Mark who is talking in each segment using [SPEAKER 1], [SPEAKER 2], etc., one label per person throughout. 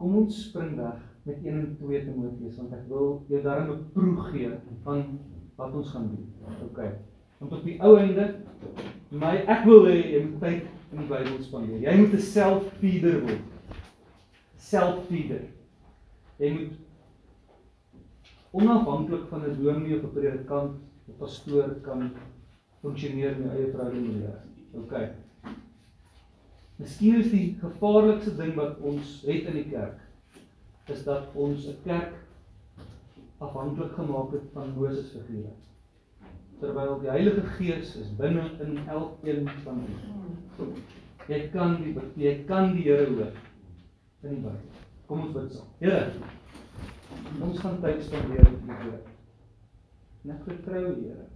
[SPEAKER 1] Kom ons spring weg met 1 en 2 Timoteus want ek wil jou daarin 'n proe gee van wat ons gaan doen. OK. Want op die ou einde my ek wil hê jy moet tyd in die Bybel spandeer. Jy moet 'n self-feeder word. Self-feeder. Jy moet onafhanklik van 'n dominee of 'n predikant of pastoor kan funksioneer in jou eie die Here. OK. Miskien is die gevaarlikste ding wat ons het in die kerk is dat ons 'n kerk afhanklik gemaak het van Moses figure. Terwyl die Heilige Gees is binne in elkeen van ons. Jy kan die jy kan die Here hoor in die Bybel. Kom ons bid saam. Here, ons gaan tyd spandeer met U. En ek vertrou U, Here,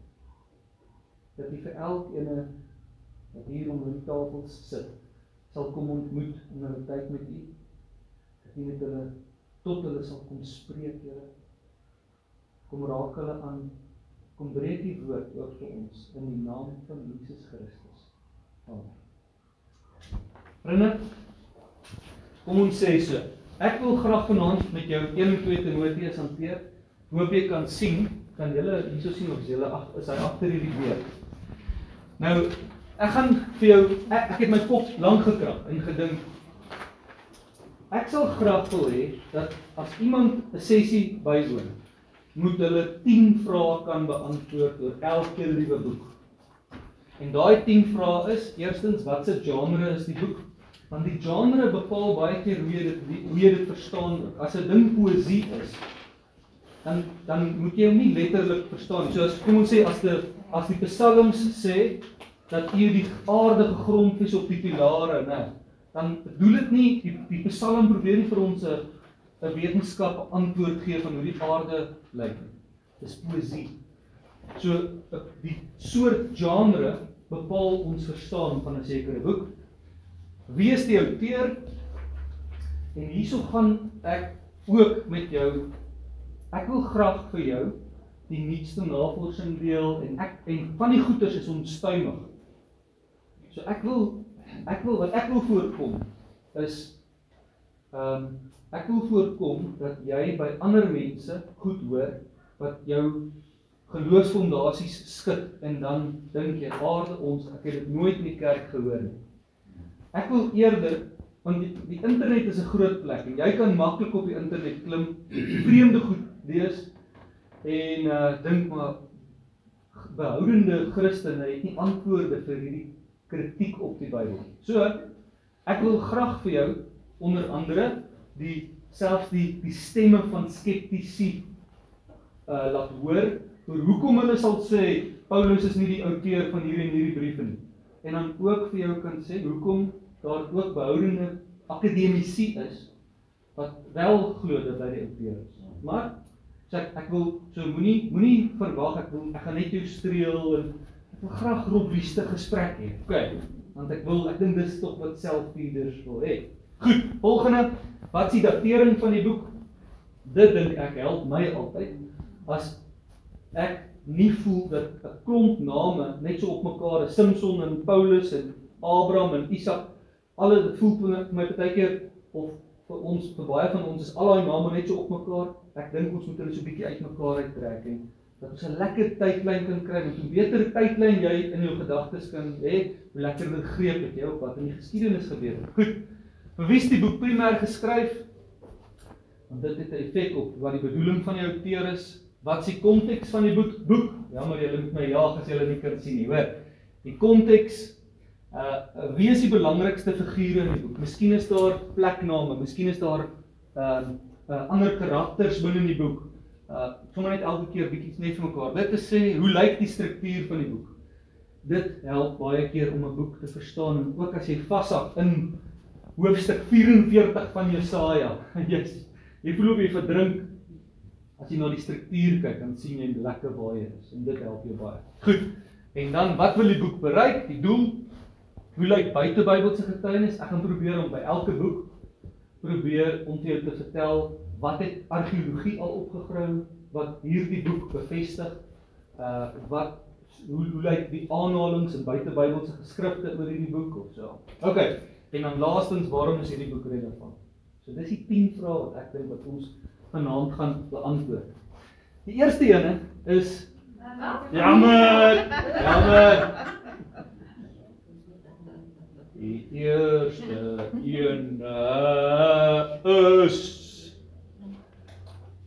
[SPEAKER 1] dat U vir elkeen wat hier om die tafel sit, sal kom ontmoet in hulle tyd met U. Dat U met hulle tot hulle sal kom spreek, Here. Kom raak hulle aan. Kom breek die woord oop vir ons in die naam van Jesus Christus. Amen. Vriende, kom ons sê so. Ek wil graag vanaand met jou 1 en 2 Timoteus hanteer. Hoop jy kan sien, kan julle hierso sien of julle ag is hy agter hierdie deur. Nou, ek gaan vir jou ek, ek het my kop lank gekrap en gedink Ek sal graag wil hê dat as iemand 'n sessie bywoon, moet hulle 10 vrae kan beantwoord oor elke liewe boek. En daai 10 vrae is: eerstens, wat se genre is die boek? Want die genre bepaal baie keer hoe jy dit hoe jy dit verstaan. As 'n ding poësie is, dan dan moet jy hom nie letterlik verstaan. So as kom ons sê as die as die psalms sê dat U die aarde gegrondves op die pilare, né? dan bedoel dit nie die die Psalm probeer nie vir ons 'n 'n wetenskap antwoord gee van hoe die aarde lyk nie. Dis poesie. So die soort genre bepaal ons verstaan van 'n sekere boek. Wie is die outeur? En hierso gaan ek ook met jou ek wil graag vir jou die nuutste navorsing deel en ek en van die goeters is onstuimig. So ek wil ek wil wat ek wil voorkom is ehm um, ek wil voorkom dat jy by ander mense goed hoor wat jou geloofsfondasies skud en dan dink jy aarde ons ek het dit nooit in die kerk gehoor nie. Ek wil eerder want die, die internet is 'n groot plek en jy kan maklik op die internet klim, vreemde goed lees en uh dink maar behoudende Christene het nie antwoorde vir hierdie kritiek op die Bybel. So ek wil graag vir jou onder andere die selfs die die stemme van skeptici uh laat hoor oor hoekom hulle sal sê Paulus is nie die outeur van hierdie en hierdie briewe nie. En dan ook vir jou kan sê hoekom daar ook behoudende akademici is wat wel glo dat hy die outeur is. Maar sê ek ek wil so moenie moenie verwag ek wil ek gaan net jou streel en wil graag robbuuste gesprek hê. OK. Want ek wil ek dink dis tog wat selfleaders wil hê. Goed, volgende, wat is die datering van die boek? Dit dink ek help my altyd as ek nie voel dat 'n klomp name net so op mekaar is, Samson en Paulus en Abraham en Isak, alle dit voel vir my baie keer of vir ons vir baie van ons is al daai name net so op mekaar. Ek dink ons moet hulle so 'n bietjie uitmekaar uittrek en dat ons 'n lekker tydlyn kan kry. Want hoe beter 'n tydlyn jy in jou gedagtes kan hê, hoe lekkerder greep dit jou op wat in die geskiedenis gebeur het. Goed. Vir wie is die boek primêr geskryf? Want dit het 'n effek op wat die bedoeling van die outeur is. Wat is die konteks van die boek? Boek. Jammer julle moet my jaag as julle nie kan sien nie, hoor. Die konteks uh wie is die belangrikste figure in die boek? Miskien is daar plekname, miskien is daar uh, uh, ander karakters binne in die boek uh sommer net elke keer bietjie net vir mekaar. Dit te sê, hoe lyk die struktuur van die boek? Dit help baie keer om 'n boek te verstaan en ook as jy vashak in hoofstuk 44 van Jesaja. Jy jy voel jy verdrink as jy na die struktuur kyk, dan sien jy lekker waar jy is en dit help jou baie. Goed. En dan wat wil die boek bereik? Die doel Hoe lyk buite Bybelse getuienis? Ek gaan probeer om by elke boek probeer om vir jou te vertel wat het argeologie al opgegrawe wat hierdie boek bevestig uh wat hoe hoe lyk die aanhalinge in buitebybelse geskrifte oor hierdie boek of so. OK. En dan laastens, waarom is hierdie boek relevant? So dis die 10 vrae wat ek dink wat ons vanaand gaan beantwoord. Die eerste ene is Jammer. Jammer. Die eerste een uh, is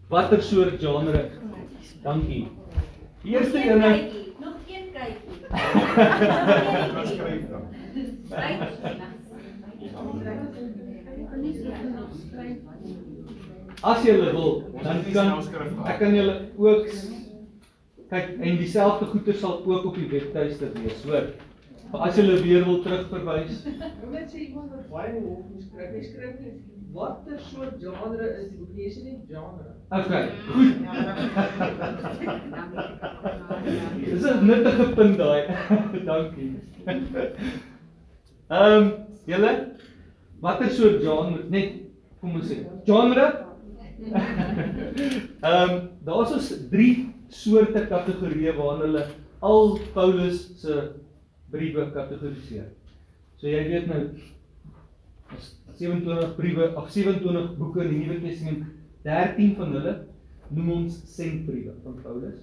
[SPEAKER 1] Watter soort genre? Dankie. Die eerste een
[SPEAKER 2] nog een kykie.
[SPEAKER 3] Wat skryf dan?
[SPEAKER 1] As jy wil, dan kan ek kan julle ook kyk en dieselfde goeie sal ook op die webtuiste wees, hoor. Maar as jy weer wil terugverwys,
[SPEAKER 4] Net sê iemand wat baie moet skryf. Hy skryf net watter soort genre is die boek? Nee, sê net genre.
[SPEAKER 1] okay, goed. Dis 'n nuttige punt daai. Dankie. Ehm, um, julle watter soort genre net kom ons sê genre? Ehm, um, daar's ons drie soorte kategorieë waarin hulle al Paulus se briewe kategoriseer. So jy weet nou as 27 briewe, ag 27 boeke in die Nuwe Testament, 13 van hulle noem ons sentbriewe van Paulus.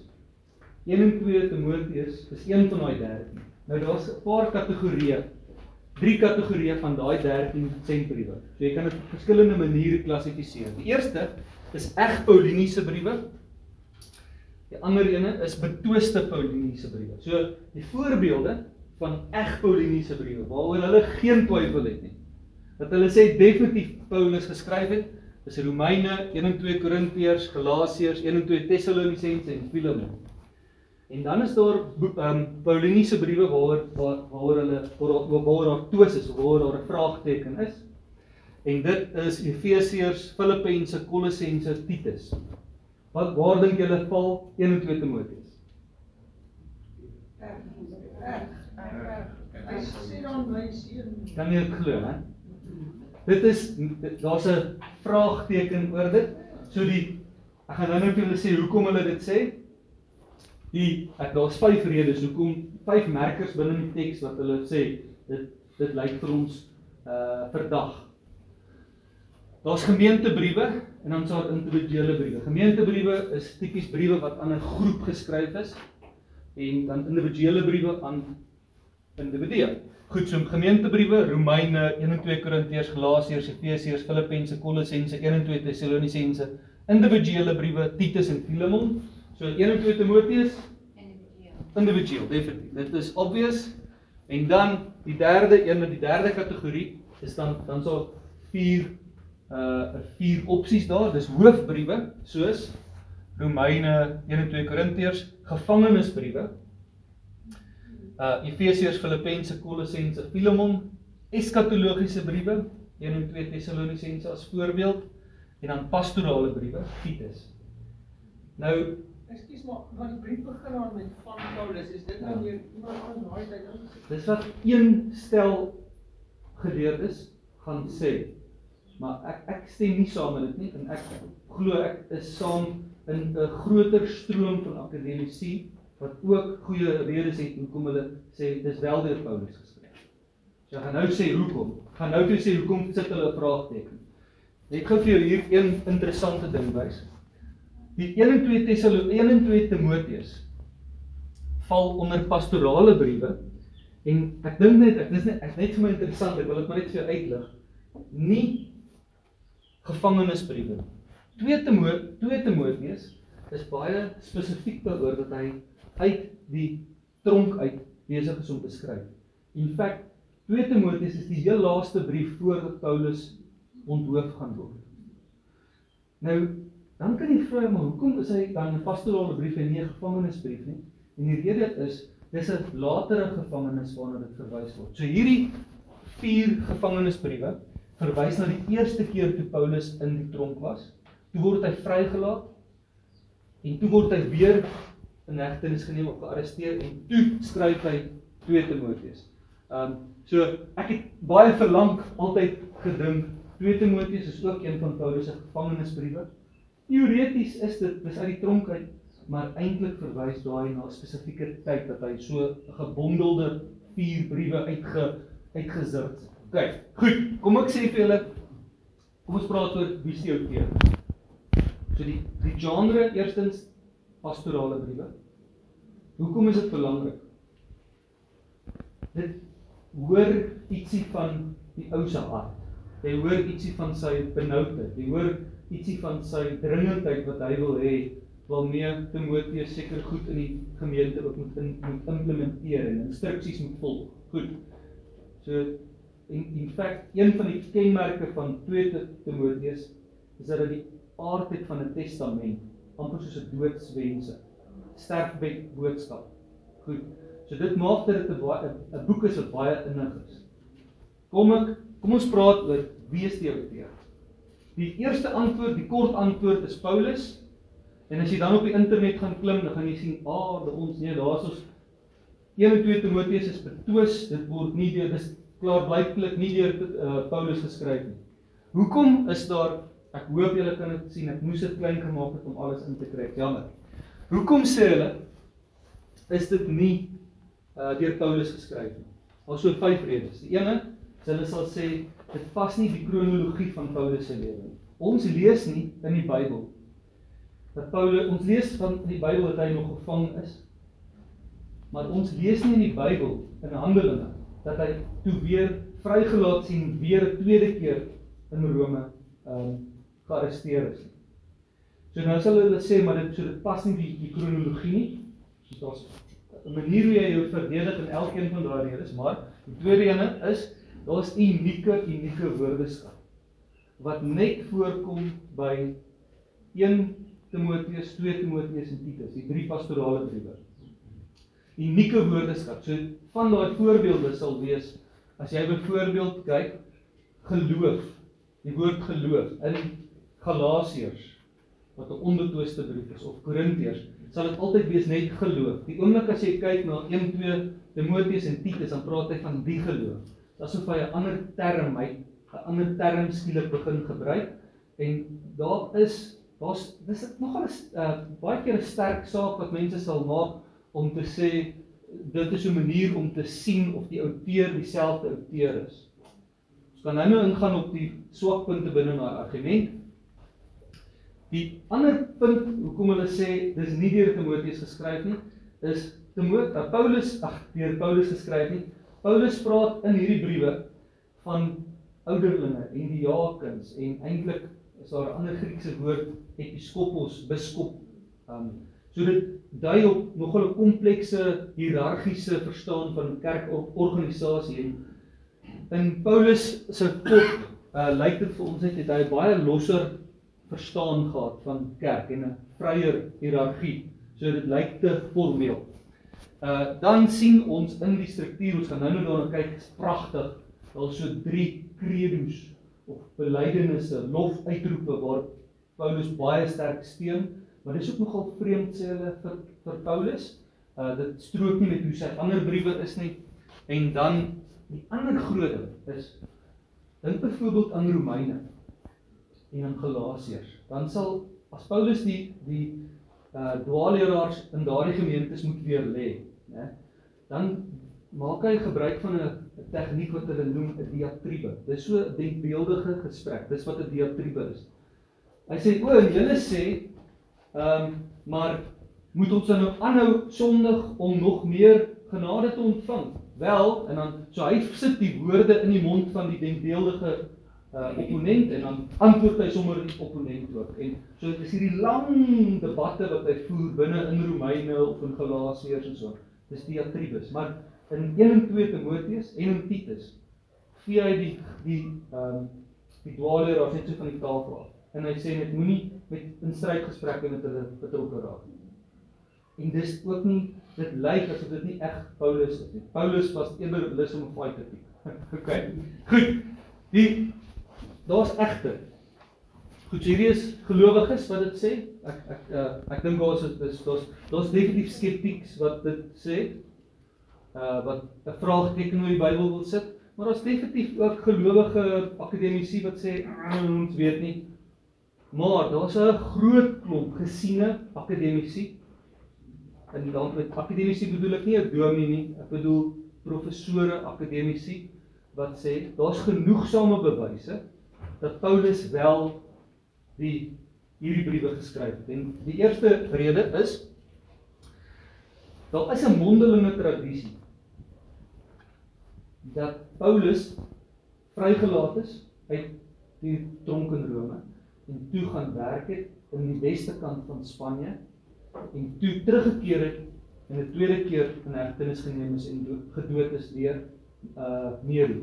[SPEAKER 1] 1 en 2 Timoteus is een van daai 13. Nou daar's 'n paar kategorieë, drie kategorieë van daai 13 sentbriewe. So jy kan dit op verskillende maniere klassifiseer. Die eerste is eg Pauliniese briewe. Die ander ene is betwiste Pauliniese briewe. So die voorbeelde van eg Pauliniese briewe waaroor hulle geen twyfel het nie. Dat hulle sê definitief Paulus geskryf het, is Romeine, 1 en 2 Korintiërs, Galasiërs, 1 en 2 Tessalonisense en Filemon. En dan is daar ehm um, Pauliniese briewe waaroor waar, waaroor hulle waaroor waar daar twis is, waaroor daar 'n vraagteken is. En dit is Efesiërs, Filippense, Kolossense, Titus. Wat waar dink julle val 1 en 2 Timoteus?
[SPEAKER 4] Hy sê dan my seun.
[SPEAKER 1] Kan jy dit glo, hè? Dit is daar's 'n vraagteken oor dit. So die ek gaan nou net vir julle sê hoekom hulle dit sê. Die ek daar's vyf redes hoekom vyf merkers binne die teks wat hulle sê dit dit lyk vir ons uh verdag. Daar's gemeentebriewe en dan sal individuele briewe. Gemeentebriewe is tipies briewe wat aan 'n groep geskryf is en dan individuele briewe aan individue. Goed, so gemeentebriewe, Romeine, 1 en 2 Korintiërs, Galasiërs, Efesiërs, Filippense, Kolossense, 1 en 2 Tessalonisense, individuele briewe, Titus en Filemon. So 1 en 2 Timoteus individueel, definitief. Dit is obvious. En dan die derde een, die derde kategorie is dan dan so vier uh vier opsies daar. Dis hoofbriewe soos Romeine, 1 en 2 Korintiërs, gevangenisbriewe, uh Efesiërs, Filippense, Kolossense, Filemon, eskatologiese briewe, 1 en 2 Tessalonisense as voorbeeld en dan pastorale briewe, Titus. Nou,
[SPEAKER 4] Ekskuus maar, want die brief begin aan met van Paulus. Is dit nou
[SPEAKER 1] Ja.
[SPEAKER 4] weer iemand anders daai tyd ingesit?
[SPEAKER 1] dis wat een stel geleerdes gaan sê. Maar ek ek stem nie saam met dit nie en ek glo ek is saam in 'n groter stroom van akademici wat ook goeie redes het hoekom hulle sê dis wel deur Paulus geskryf. So ek gaan nou sê hoekom. Ek gaan nou vir sê hoekom sit hulle 'n vraagteken. Net gou vir jou hier een interessante ding wys. Die 1 en 2 Tessalonisense 1 en 2 Timoteus val onder pastorale briewe en ek dink net ek dis net ek net vir my interessant ek wil dit maar net vir jou uitlig. Nie gevangenisbriewe. 2 Timoteus 2 Timoteus is baie spesifiek daaroor dat hy uit die tronk uit besig is om te skryf. In feite 2 Timoteus is die heel laaste brief voordat Paulus onthoof gaan word. Nou, dan kan jy vra maar hoekom is hy dan 'n pastorale brief en nie 'n gevangenisbrief nie? En die rede is dis 'n latere gevangenis waarna dit verwys word. So hierdie vier gevangenisbriewe verwys na die eerste keer toe Paulus in die tronk was. Toe word hy vrygelaat en toe word hy weer in hegtenis geneem of gearresteer en toe skryf hy 2 Timoteus. Um so ek het baie verlang altyd gedink 2 Timoteus is ook een van Paulus se gevangenisbriewe. Teoreties is dit dis uit die tronk uit, maar eintlik verwys daai na 'n spesifieke tyd dat hy so 'n gebondelde vier briewe uitge uitgesit. OK, goed. Kom ek sê vir julle Kom ons praat oor outeur. So die die genre eerstens pastorale briewe. Hoekom is dit belangrik? Dit hoor ietsie van die ou se hart. Jy hoor ietsie van sy benoudheid. Jy hoor ietsie van sy dringendheid wat hy wil hê waarmee Timoteus seker goed in die gemeente ook moet in, moet implementeer en instruksies moet volg. Goed. So in in feite een van die kenmerke van 2 Timoteus is dat dit die aardheid van 'n testament amper soos 'n doodswense sterfbed boodskap. Goed. So dit maak dat dit 'n boek is wat baie innig is. Kom ek kom ons praat oor is die eerste antwoord, die kort antwoord is Paulus. En as jy dan op die internet gaan klim, dan gaan jy sien, "Ag, ah, ons nee, daar's ons 1 en 2 Timoteus is betwis, dit word nie deur dis klaar blyklik nie deur uh, Paulus geskryf nie." Hoekom is daar ek hoop julle kan dit sien, ek moes dit klein gemaak het om alles in te kry. Jammer. Hoekom sê hulle is dit nie uh, deur Paulus geskryf nie? Daar's so vyf redes. Die ene is hulle sal sê dit pas nie die kronologie van Paulus se lewe nie. Ons lees nie in die Bybel dat Paulus ons lees van die Bybel dat hy nog gevang is. Maar ons lees nie in die Bybel in Handelinge dat hy toe weer vrygelaat sien weer 'n tweede keer in Rome ehm um, gearresteer is. So nou sal hulle sê maar dit so dit pas nie die die kronologie nie. So daar's 'n manier hoe jy jou verdedig in elkeen van daardie redes, maar die tweede ene is Daar's unieke unieke woordeskat wat net voorkom by 1 Timoteus, 2 Timoteus en Titus, die drie pastorale briewe. Unieke woordeskat. So van daai voorbeelde sal wees as jy byvoorbeeld kyk geloof, die woord geloof in Galasiërs wat 'n ondertwiste brief is of Korintiërs, sal dit altyd wees net geloof. Die oomblik as jy kyk na 1 2 Timoteus en Titus, dan praat hy van die geloof asof hy 'n ander term hy 'n ander term skielik begin gebruik en daar is daar's dis nogal 'n uh, baie keer 'n sterk saak wat mense sal maak om te sê dit is 'n manier om te sien of die outeur dieselfde outeur is. Ons kan nou nou ingaan op die swakpunte binne in daai argument. Die ander punt hoekom hulle sê dis nie deur Timoteus geskryf nie, is Timoteus Paulus ag deur Paulus geskryf nie, Paulus praat in hierdie briewe van ouderlinge en diakens en eintlik is daar 'n ander Griekse woord episkopos, biskop. Um so dit dui op nogal 'n komplekse hiërargiese verstaan van kerkorganisasie en in Paulus se kop uh, lyk dit vir ons net het hy baie losser verstaan gehad van kerk en 'n vryer hiërargie. So dit lyk te formeel. Uh dan sien ons in die struktuur, ons gaan nou nou daarna kyk, is pragtig. Daar's so drie credos of belydenisse, lofuitroepe waar Paulus baie sterk steun, maar dis ook nogal vreemd sê hulle vir vir Paulus. Uh dit strook nie met hoe sy ander briewe is nie. En dan die ander groot ding is dink byvoorbeeld aan Romeine en aan Galasiërs. Dan sal as Paulus die die uh dwaalleraars in daardie gemeentes moet weer lê, né? Dan maak hy gebruik van 'n tegniek wat hulle noem 'n diatribe. Dis so 'n denkbeeldige gesprek. Dis wat 'n diatribe is. Hy sê o, julle sê ehm um, maar moet ons nou aanhou sondig om nog meer genade te ontvang? Wel, en dan so hy sit die woorde in die mond van die denkbeeldige uh opponent en dan antwoord hy sommer die opponent ook. En so dit is hierdie lang debatte wat hy voer binne in Romeine of in Galasiërs en so. Dis diatribes, maar in 1 en 2 Timoteus en in Titus gee hy die die ehm um, die dwaler of net so van die tafel af. En hy sê net moenie met in strydgesprekke met hulle betrokke raak nie. En dis ook nie dit lyk asof dit nie reg Paulus is nie. Paulus was eerder lus om 'n fight te piek. okay. Goed. Die daar's egter. Goed, hierdie is gelowiges wat dit sê. Ek ek uh, ek dink daar's dis daar's daar's definitief skeptieks wat dit sê. Uh wat 'n vraagteken oor die Bybel wil sit, maar daar's definitief ook gelowige akademici wat sê ons weet nie. Maar daar's 'n groot klomp gesiene akademici. En dan met akademici bedoel ek nie 'n dominee nie, ek bedoel professore akademici wat sê daar's genoegsame bewyse dat Paulus wel die hierdie briewe geskryf het. En die eerste rede is daar is 'n mondelinge tradisie dat Paulus vrygelaat is uit die tronk in Rome en toe gaan werk het in die weste kant van Spanje en toe teruggekeer het en 'n tweede keer in hegtenis geneem is en gedood is deur uh Nero.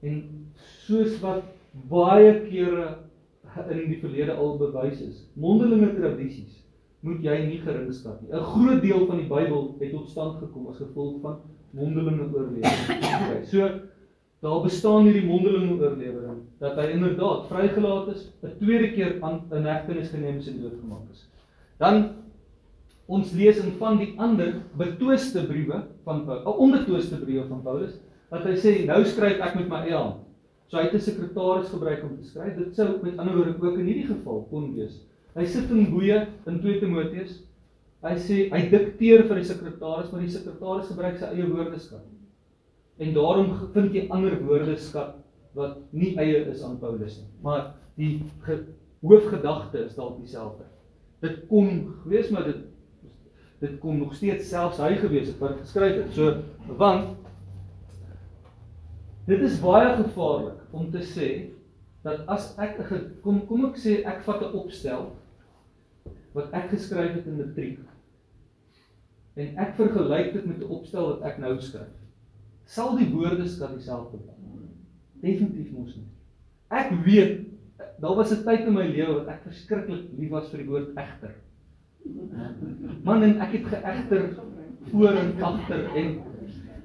[SPEAKER 1] En soos wat baie kere in die verlede al bewys is, mondelinge tradisies moet jy nie geringskat nie. 'n Groot deel van die Bybel het tot stand gekom as gevolg van mondelinge oorlewering. Okay, so daar bestaan hierdie mondelinge oorlewering dat hy inderdaad vrygelaat is, 'n tweede keer aan 'n hegtenis geneem is en doodgemaak is. Dan ons lees in van die ander betwiste briewe van Paulus, onbetwiste briewe van Paulus, dat hy sê nou skryf ek met my eie hand. So hy het 'n sekretaris gebruik om te skryf. Dit sou met ander woorde ook in hierdie geval kon wees. Hy sit in boeye in 2 Timoteus. Hy sê hy dikteer vir die sekretaris, maar die sekretaris gebruik sy eie woordeskat. En daarom vind jy ander woordeskat wat nie eie is aan Paulus nie. Maar die hoofgedagte is dalk dieselfde. Dit kon gewees maar dit dit kom nog steeds selfs hy gewees het wat geskryf het. So want dit is baie gevaarlik om te sê dat as ek kom kom ek sê ek vat 'n opstel wat ek geskryf het in matriek en ek vergelyk dit met 'n opstel wat ek nou skryf. Sal die woordeskat dieselfde bly? Definitief mos nie. Ek weet daar was 'n tyd in my lewe wat ek verskriklik lief was vir die woord egter. Man en ek het geegter voor en agter en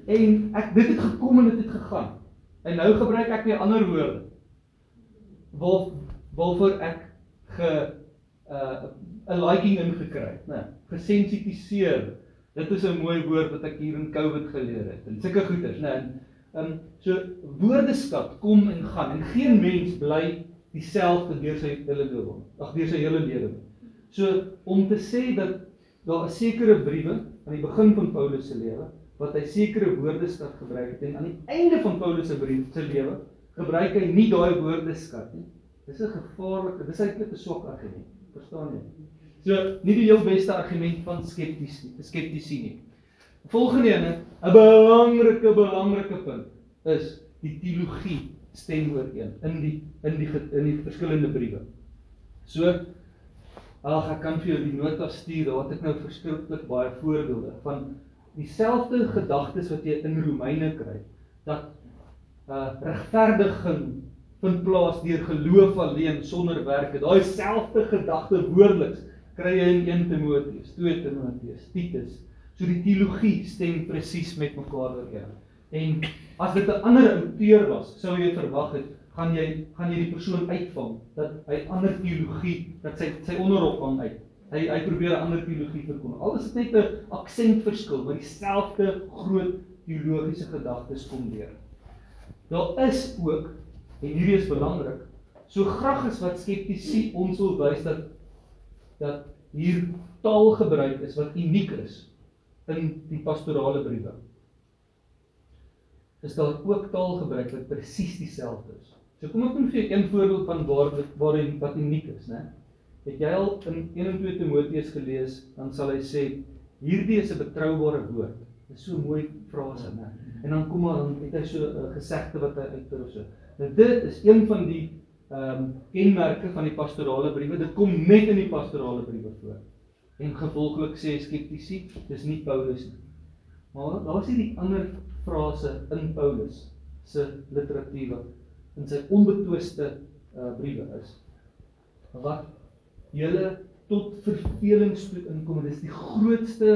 [SPEAKER 1] en ek dit het gekom en dit het gegaan. En nou gebruik ek weer ander woorde. Waar waarvoor ek ge uh 'n liking ingekry het, né? Gesensitiseer. Dit is 'n mooi woord wat ek hier in Covid geleer het. En sulke goeders, né? Ehm um, so woordeskat kom en gaan en geen mens bly dieselfde deur sy hele lewe. Ag deur sy hele lewe. So om te sê dat daar 'n sekere briewe aan die begin van Paulus se lewe wat hy sekere woordeskat gebruik het en aan die einde van Paulus se brief se lewe gebruik hy nie daai woordeskat nie. Dis 'n gevaarlike, dis eintlik 'n swak argument. Verstaan jy? So nie die heel beste argument van skepties skeptisie nie. Volgende ene, 'n belangrike belangrike punt is die teologie stem ooreen in die in die in die verskillende briewe. So Ag ek kan vir jou die nota stuur, daar het ek nou verskriklik baie voorbeelde van dieselfde gedagtes wat jy in Romeine kry dat uh regverdiging vind plaas deur geloof alleen sonder werke. Daai selfde gedagte woordeliks kry jy in 1 Timoteus, 2 Timoteus, Titus. So die teologie stem presies met mekaar ooreen. En as dit 'n ander outeur was, sou jy verwag het gaan jy gaan jy die persoon uitvang dat hy ander teologie dat sy sy onderrok hang uit. Hy hy probeer 'n ander teologie verkondig. Al is dit net 'n aksentverskil, maar dieselfde groot teologiese gedagtes kom deur. Daar is ook en hierdie is belangrik, so graag as wat skeptici ons wil wys dat dat hier taal gebruik is wat uniek is in die pastorale briewe. Is daar ook taal gebruik wat presies dieselfde is? So kom ek net vir een voorbeeld van waar waar hy wat uniek is, né? Het jy al in 1 en 2 Timoteus gelees, dan sal hy sê hierdie is 'n betroubare woord. Dis so 'n mooi frase, né? En dan kom maar dan het hy so 'n uh, gesegde wat hy uitper of so. Nou dit is een van die ehm um, kenmerke van die pastorale briewe. Dit kom net in die pastorale briewe voor. En gevolglik sê skeptici, dis nie Paulus nie. Maar daar's hierdie ander frase in Paulus se literatuur in sy onbetwiste uh, briewe is wat julle tot vervelingsstoet inkom en dis die grootste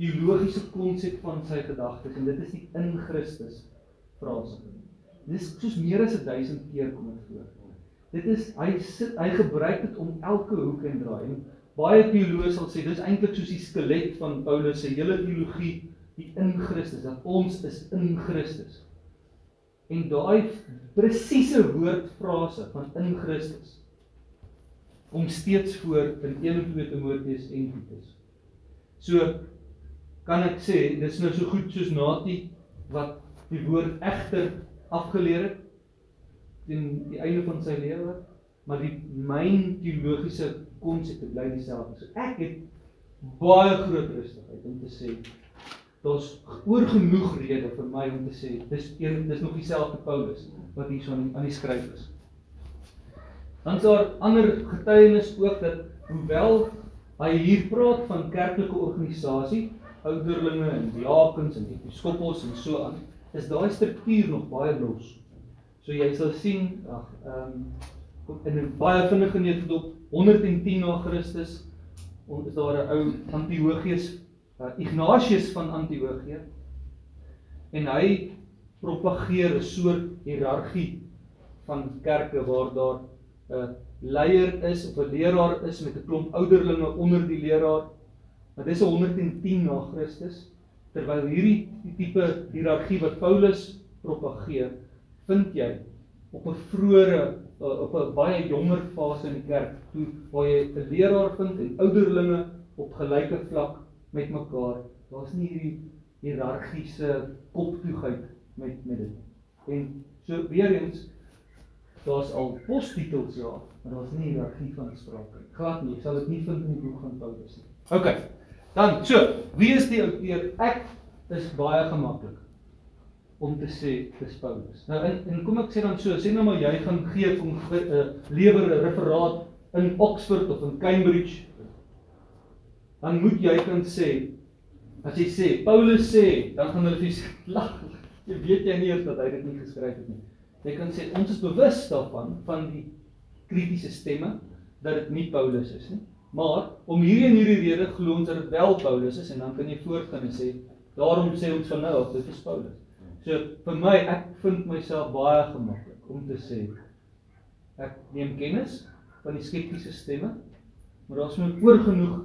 [SPEAKER 1] teologiese konsep van sy gedagtes en dit is die in Christus frase. Dis soos meer as 1000 keer kom dit voor. Dit is hy sit hy gebruik dit om elke hoek en draai en baie teoloë sal sê dis eintlik soos die skelet van Paulus se hele teologie die in Christus dat ons is in Christus. En daai presiese woordfrase van in Christus kom steeds voor in 1 Timoteus en Titus. So kan ek sê dis nou so goed soos Nati wat die woord egter afgeleer het. teen die einde van sy lewe, maar die myn teologiese konsepte bly dieselfde. So ek het baie groot rustigheid om te sê daar's oor genoeg rede vir my om te sê dis een dis nog dieselfde Paulus wat hier so aan die skryf is. Dan is daar ander getuienis ook dat hoewel hy hier praat van kerklike organisasie, ouderlinge en diakens en episkopos en so aan, is daai struktuur nog baie los. So jy sal sien, ag, ehm um, in 'n baie vinnige neutdop 110 na Christus is daar 'n ou Antiochus uh, Ignatius van Antiochië en hy propageer 'n soort hiërargie van kerke waar daar 'n leier is of 'n leraar is met 'n klomp ouderlinge onder die leraar. Dit is 110 na Christus terwyl hierdie die tipe hiërargie wat Paulus propageer, vind jy op 'n vroeëre op 'n baie jonger fase in die kerk toe waar jy 'n leraar vind en ouderlinge op gelyke vlak met mekaar. Daar's nie hierdie hiërargiese koptoegheid met met dit. En so weer eens daar's al postitels ja, maar daar's nie hiërargie van sprake. Glad nie, sal dit nie vind in die boek van Paulus nie. OK. Dan so, wie is die outeur? Ek is baie gemaklik om te sê dis Paulus. Nou en, en kom ek sê dan so, sê nou maar jy gaan gee kom uh, lewer 'n referaat in Oxford of in Cambridge. Dan moet jy kan sê as jy sê Paulus sê, dan gaan hulle vir lag. Jy weet jy nie eers dat hy dit nie geskryf het nie. Jy kan sê ons is bewus daarvan van die kritiese stemme dat dit nie Paulus is nie. Maar om hierdie en hierdie rede glo ons dat dit wel Paulus is en dan kan jy voortgaan en sê daarom sê ons van nou af dit is Paulus. So vir my ek vind myself baie gemaklik om te sê ek neem kennis van die skeptiese stemme, maar daar's moet oor genoeg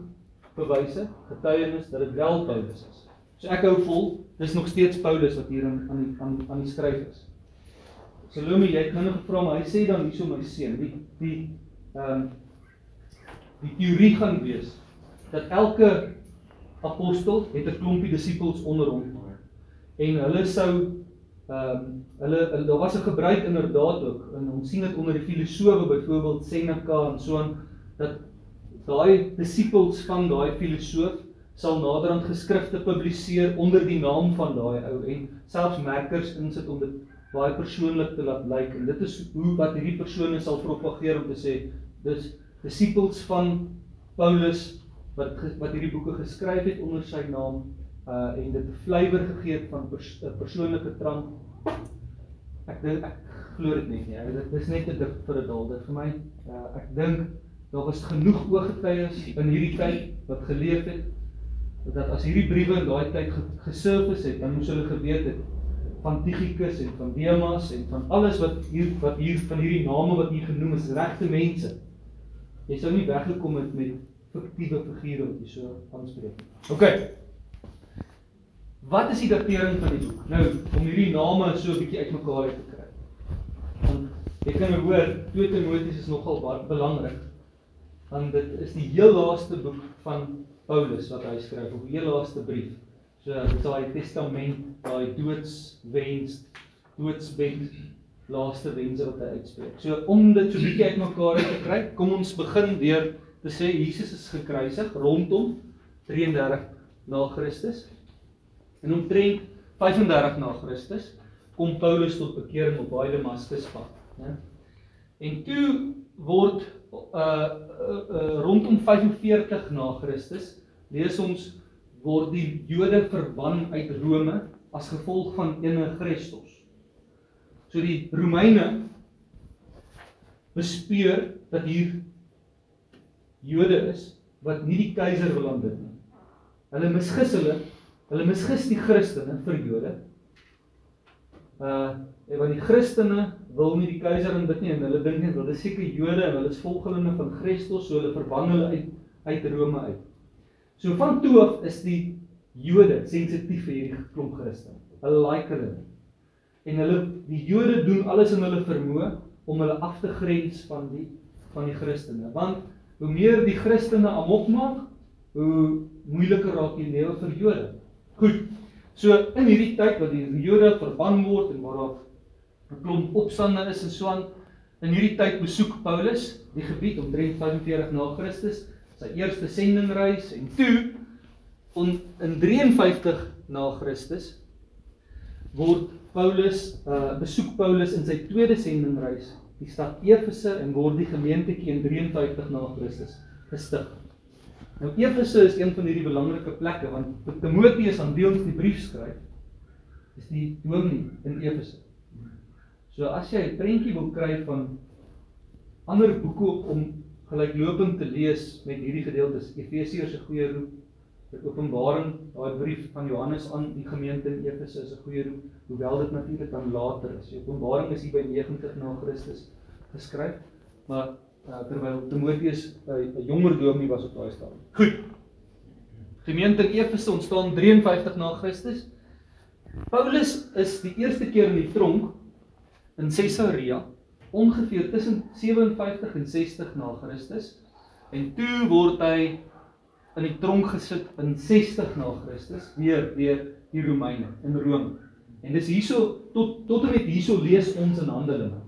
[SPEAKER 1] bewyse, getuienis dat dit wel Paulus is. So ek hou vol, dis nog steeds Paulus wat hier aan aan aan aan die skryf is. Salome, jy het nou gevra maar hy sê dan hierso my seun, die die ehm um, die teorie gaan wees dat elke apostel het 'n klompie disippels onder hom. En hulle sou ehm um, hulle daar was 'n gebruik inderdaad ook en ons sien dit onder die filosowe byvoorbeeld Seneca en so aan dat daai disippels van daai filosoof sal naderhand geskrifte publiseer onder die naam van daai ou en selfs merkers insit om dit baie persoonlik te laat lyk en dit is hoe wat hierdie persone sal propageer om te sê dis disippels van Paulus wat wat hierdie boeke geskryf het onder sy naam uh en dit 'n flavour gegee het van 'n pers persoonlike tramp. Ek dink ek glo dit net nie. Dit is net te dik vir 'n dal. Dit vir my uh ek dink daar was genoeg ooggetuies in hierdie tyd wat geleef het dat as hierdie briewe in daai tyd gesurface het, dan moes hulle geweet het van Tychicus en van Demas en van alles wat hier wat hier van hierdie name wat hier genoem is regte mense. Jy sou nie weggekom het met fiktiewe figure wat jy so aanspreek nie. OK. Wat is die datering van die boek? Nou, om hierdie name so 'n bietjie uitmekaar uit te kry. Want jy kan nou hoor, 2 Timoteus is nogal belangrik. Want dit is die heel laaste boek van Paulus wat hy skryf, of die heel laaste brief. So dit is daai testament, daai doodswens, doodsbed, laaste wense wat hy uitspreek. So om dit so bietjie uitmekaar uit te kry, kom ons begin deur te sê Jesus is gekruisig rondom 33 na Christus. En omtrent 35 na Christus kom Paulus tot bekering op daai Damaskus pad, né? En toe word uh, uh, uh rondom 45 na Christus lees ons word die Jode verban uit Rome as gevolg van ene Christus. So die Romeine bespeur dat hier Jode is wat nie die keiser wil aanbid nie. Hulle misgis hulle Hulle misgis die Christene vir Jode. Uh en want die Christene wil nie die keiser aanbid nie en hulle dink net hulle is seker Jode en hulle is volgelinge van Christus, so hulle verban hulle uit uit Rome uit. So van toe af is die Jode sensitief vir hierdie klomp Christene. Hulle like hulle. En hulle die Jode doen alles in hulle vermoë om hulle af te grens van die van die Christene. Want hoe meer die Christene amok maak, hoe moeiliker raak die lewe vir Jode. Goed. So in hierdie tyd wat die Jode verban word en waar daar 'n klomp opstande is en so aan. In hierdie tyd besoek Paulus die gebied omtrent 45 na Christus, sy eerste sendingreis en toe on, in 53 na Christus word Paulus uh besoek Paulus in sy tweede sendingreis die stad Efese en word die gemeentetjie in 53 na Christus gestig. Nou Efese is een van hierdie belangrike plekke want Timoteus aan wie ons die brief skryf is die dominee in Efese. So as jy 'n prentjie wil kry van ander boeke om gelyklopend te lees met hierdie gedeeltes, Efesiërs se goeie roep, die Openbaring, daai brief van Johannes aan die gemeente in Efese is 'n goeie roep, hoewel dit natuurlik dan later is. Die Openbaring is hier by 90 na Christus geskryf, maar uh, terwyl Timoteus 'n uh, jonger dominee was op daai stadium. Goed. Gemeente in Efese ontstaan 53 na Christus. Paulus is die eerste keer in die tronk in Caesarea ongeveer tussen 57 en 60 na Christus en toe word hy in die tronk gesit in 60 na Christus weer weer die Romeine in Rome. En dis hierso tot tot en met hierso lees ons in Handelinge.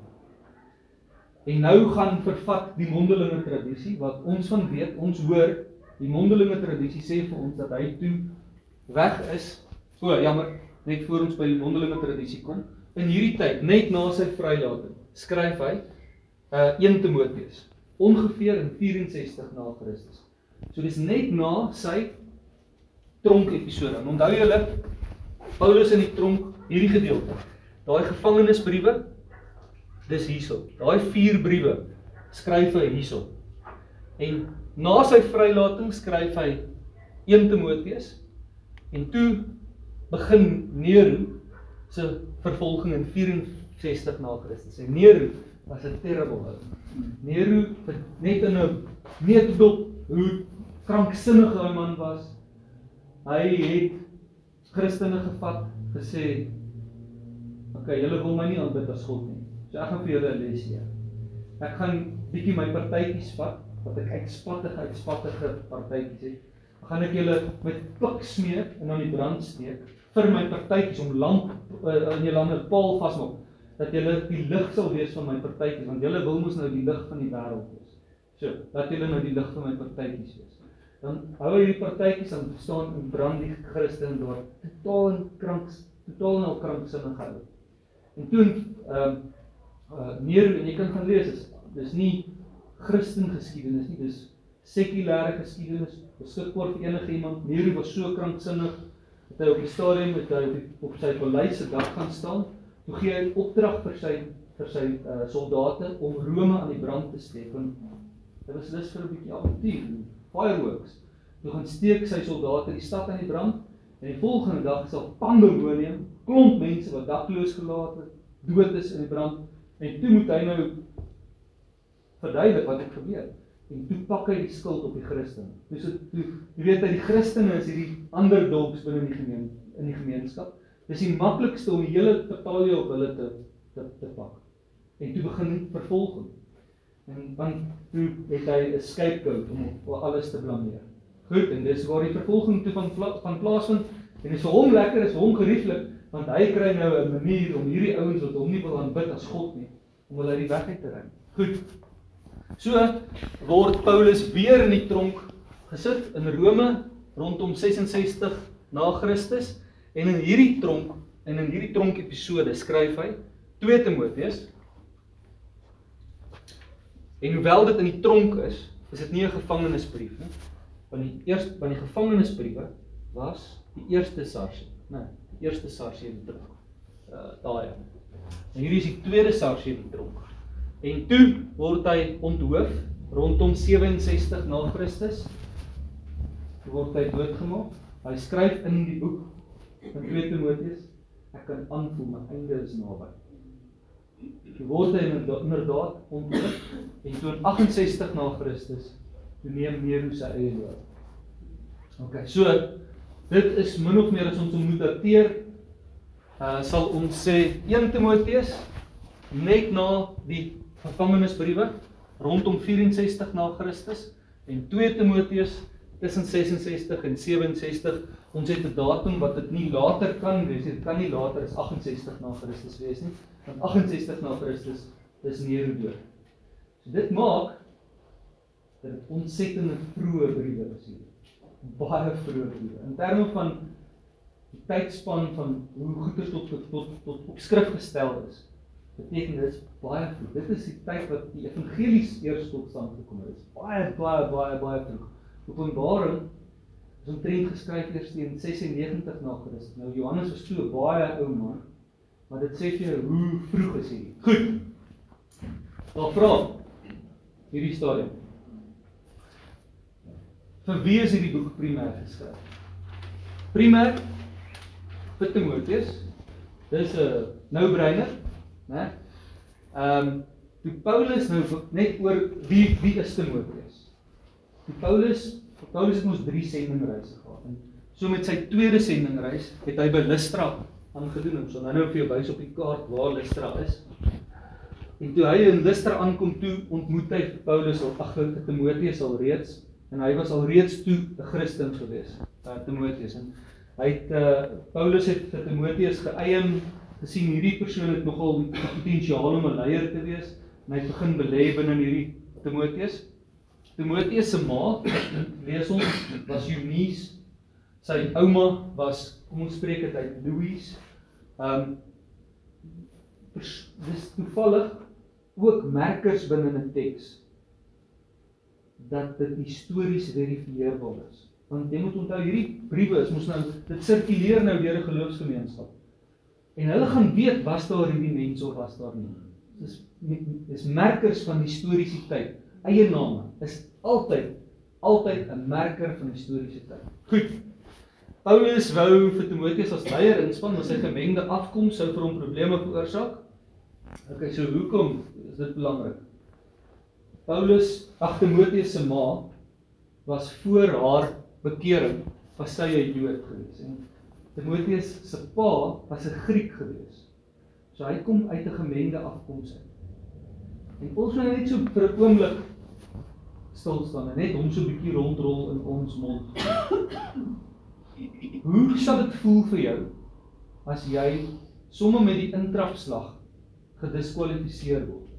[SPEAKER 1] En nou gaan vervat die mondelinge tradisie wat ons van weet, ons hoor die mondelinge tradisie sê vir ons dat hy toe weg is. O, jammer, net voor ons by die mondelinge tradisie kom. In hierdie tyd, net na sy vrylating, skryf hy uh 1 Timoteus ongeveer in 64 na Christus. So dis net na sy tronk episode. Onthou julle Paulus in die tronk hierdie gedeelte. Daai gevangenisbriewe dis hierso. Daai vier briewe skryf hy hierso. En na sy vrylating skryf hy 1 Timoteus en toe begin Nero se vervolging in 64 na Christus. En Nero was 'n terrible ou. Nero net in 'n neutdop hoe kranksinnige hy man was. Hy het Christene gevat, gesê: "Oké, okay, julle wil my nie aanbid as God nie. So ek gaan vir julle 'n les gee. Ek gaan bietjie my partytjies vat, wat ek uitspattige uitspattige partytjies het. Ek gaan ek julle met pik smeek en aan die brand steek vir my partytjies om lamp uh, in julle hande paal vasmaak dat julle die lig sal wees van my partytjies want julle wil mos nou die lig van die wêreld wees. So, dat julle nou die lig van my partytjies wees. Dan hou hy hierdie partytjies aan staan en brand die Christen daar totaal in kranks, totaal nou kranksinnig gehou. En toe ehm uh, uh, meer en jy kan gaan lees is dis nie Christen geskiedenis nie, dis sekulêre geskiedenis. Beskikbaar vir enige iemand. Nero was so kranksinnig dat hy op die stadium met hy op sy paleis se dak gaan staan. Toe gee hy 'n opdrag vir sy vir sy uh, soldate om Rome aan die brand te steek. En Dit was lus vir 'n bietjie avontuur, fireworks. Toe gaan steek sy soldate die stad aan die brand en die volgende dag sal pandemonium, klomp mense wat dakloos gelaat het, dood is in die brand en toe moet hy nou verduidelik wat het gebeur. En toe pak hy die skuld op die Christene. Dis toe jy weet dat die Christene is hierdie ander dogs binne die gemeen in die gemeenskap. Dis die maklikste om die hele betalie op hulle te te, te pak. En toe begin vervolging. En want toe het hy 'n scapegoat om vir alles te blameer. Goed, en dis waar die vervolging toe van van plaasvind en dit is vir hom lekker, is vir hom gerieflik want hy kry nou 'n manier om hierdie ouens wat hom nie wil aanbid as God nie om hulle uit die weg uit te ry. Goed. So word Paulus weer in die tronk gesit in Rome rondom 66 na Christus en in hierdie tronk en in hierdie tronk episode skryf hy 2 Timoteus En hoewel dit in die tronk is, is dit nie 'n gevangenisbrief nie. Want die eerste van die gevangenisbriewe was die eerste sarsie, né? Nee, die eerste sarsie in die tronk. Uh daai. En hierdie is die tweede sarsie in die tronk. En toe word hy onthoof rondom 67 na Christus. Word hy doodgemaak. Hy skryf in die boek van 2 Timoteus, ek kan aanvoel my einde is naby. Toe word hy inderdaad ontmoet en toe in 68 na Christus toe neem Nero sy eie dood. OK, so dit is min of meer as ons moet dateer uh sal ons sê 1 Timoteus net na die gevangenisbriewe rondom 64 na Christus en 2 Timoteus tussen 66 en 67. Ons het 'n datum wat dit nie later kan wees nie. Dit kan nie later as 68 na Christus wees nie. Want 68 na Christus is Nero dood. So dit maak dat dit ontsettende vroeë briewe is hier. Baie vroeë briewe. In terme van die tydspan van hoe goeders tot tot tot, tot op skrif gestel is. Beteken dit baie vroeg. Dit is die tyd wat die evangelies eers tot stand gekom het. Dit is baie baie baie baie vroeg. Openbaring is omtrent geskryf eers teen 96 na Christus. Nou Johannes was so baie ou man, maar dit sê vir jou hoe vroeg is hy. Goed. Daar vra hierdie stadium. Vir wie is hierdie boek primêr geskryf? Primêr vir Timoteus. Dis 'n no-brainer, né? Ehm um, toe Paulus nou net oor wie wie is Timoteus? Toe Paulus Paulus het mos 3 sendingreise gehad en so met sy tweede sendingreis het hy by Lystra aangedoen. Ons sal nou nou vir jou wys op die kaart waar Lystra is. En toe hy in Lystra aankom toe ontmoet hy Paulus op agter Timoteus al reeds en hy was al reeds toe 'n Christen gewees. Uh, Timoteus en hy het uh, Paulus het vir Timoteus geëien gesien hierdie persoon het nogal potensiaal om 'n leier te wees en hy begin belê binne hierdie Timoteus. Timoteus se ma, lees ons, was Eunice. Sy ouma was, kom ons spreek dit uit Louise. Um dis toevallig ook merkers binne 'n teks dat dit histories verifieerbaar is. Want jy moet onthou hierdie briewe is mos nou dit sirkuleer nou deur 'n geloofsgemeenskap. En hulle gaan weet was daar hierdie mense of was daar nie. Dis dis merkers van historiese tyd. Eie name is altyd altyd 'n merker van historiese tyd. Goed. Paulus wou vir Timoteus as leier inspan, maar sy gemengde afkoms sou vir hom probleme veroorsaak. Okay, so hoekom is dit belangrik? Paulus, ag Timoteus se ma was voor haar bekering was sy 'n Jood gewees en Timoteus se pa was 'n Griek gewees. So hy kom uit 'n gemengde afkoms uit. En ons moet net so vir 'n oomblik stil staan en net hom so 'n bietjie rondrol in ons mond. Hoe sal dit voel vir jou as jy sommer met die intrapslag gediskwalifiseer word?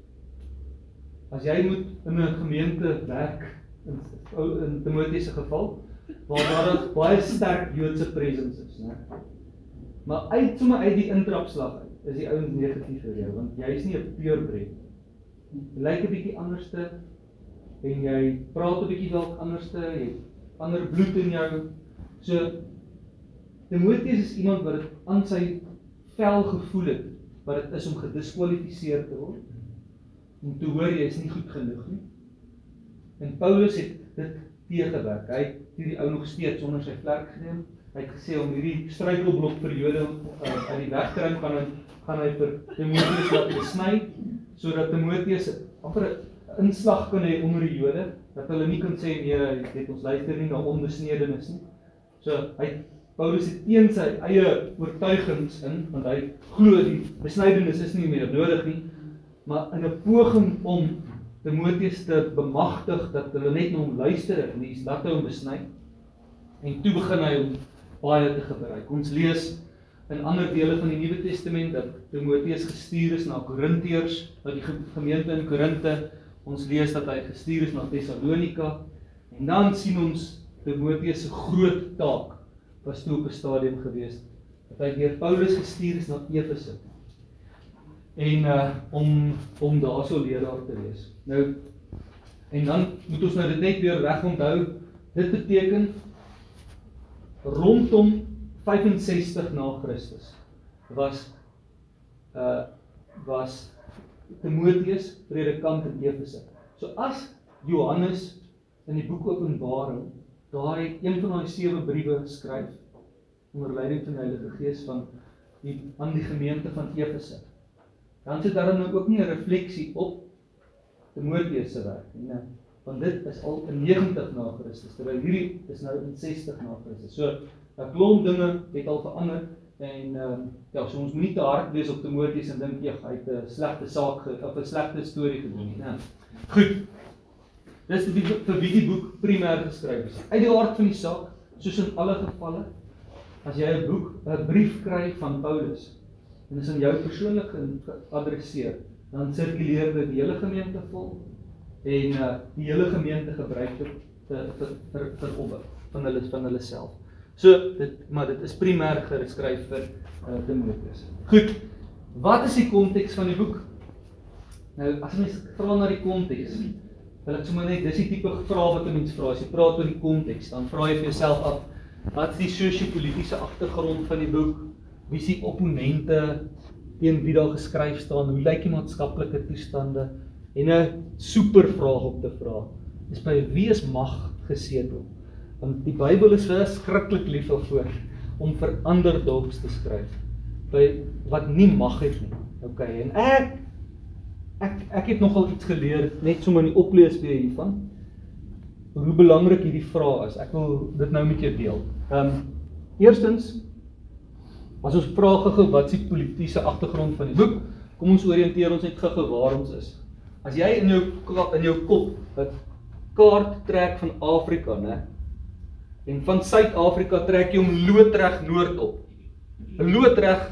[SPEAKER 1] As jy moet in 'n gemeente werk in in Timoteus se geval waar daar baie sterk Joodse presence is, né? Maar uit sommer uit die intrapslag uit is die ouens negatief vir jou want jy is nie 'n purebred nie. Jy lyk 'n bietjie anderste en jy praat 'n bietjie dalk anderste, jy het ander bloed in jou. So Timoteus is iemand wat dit aan sy vel gevoel het wat dit is om gediskwalifiseer te word. Om te hoor jy is nie goed genoeg nie. En Paulus het dit teëgewerk. Hy het hierdie ou nog steeds onder sy vlerk geneem. Hy het gesê om hierdie struikelblok periode uh, uit die weg te ruim gaan hy gaan hy vir Timoteus laat besny sodat Timoteus amper 'n inslag kan hê onder die Jode dat hulle nie kan sê nee, het ons luister nie na onbesnedenis nie. So hy Paulus het teen sy eie oortuigings in want hy glo die besnydenis is nie meer nodig nie, maar in 'n poging om Timoteus te bemagtig dat hulle net na hom luister en hy's laat hom besny. En toe begin hy om baie te gebruik. Ons lees in ander dele van die Nuwe Testament dat Timoteus gestuur is na Korintiërs, na die gemeente in Korinte. Ons lees dat hy gestuur is na Tessalonika en dan sien ons Timoteus se groot taak was toe op 'n stadium gewees dat hy deur Paulus gestuur is na Efese. En uh om om daarso leraar te wees. Nou en dan moet ons nou dit net weer reg onthou. Dit beteken rondom 65 na Christus was uh was Timoteus predikant in Efese. So as Johannes in die boek Openbaring daai een van daai sewe briewe skryf onder leiding van die Heilige Gees van die aan die gemeente van Efese. Dan sit daar nou ook nie 'n refleksie op Timoteus se werk nie. Nee, want dit is al in 90 na Christus terwyl hierdie is nou in 60 na Christus. So 'n klomp dinge het al verander en ehm um, ja, so ons moenie te hard wees op Timoteus en dink jy hy het 'n slegte saak of 'n slegte storie gedoen nie, né? Goed. Dis die vir wie die boek primêr geskryf is. Uit die aard van die saak, soos in alle gevalle, as jy 'n boek, 'n brief kry van Paulus en dit is aan jou persoonlik geadresseer, dan sirkuleer dit die hele gemeente vol en uh, die hele gemeente gebruik dit vir vir vir, vir opbou van hulle van hulle self. So dit maar dit is primêr geskryf vir uh, Timoteus. Goed. Wat is die konteks van die boek? Nou as mens vra na die konteks, wil ek sommer net dis die tipe vrae wat 'n mens vra. As jy praat oor die konteks, dan vra jy vir jouself af wat is die sosio-politiese agtergrond van die boek? Wie is die opponente teen wie daar geskryf staan? Hoe lyk die maatskaplike toestande? En 'n super vraag om te vra is by wie is mag gesetel? Want die Bybel is verskriklik lief daarvoor om vir ander dogs te skryf by wat nie mag het nie. OK, en ek ek ek het nogal iets geleer net sommer in die oplees weer hiervan. Hoe belangrik hierdie vraag is. Ek wil dit nou met jou deel. Ehm um, eerstens as ons vra gou wat is die politieke agtergrond van die boek? Kom ons orienteer ons net gou waar ons is. As jy in jou in jou kop 'n kaart trek van Afrika, né? En van Suid-Afrika trek jy hom loodreg noord op. Loodreg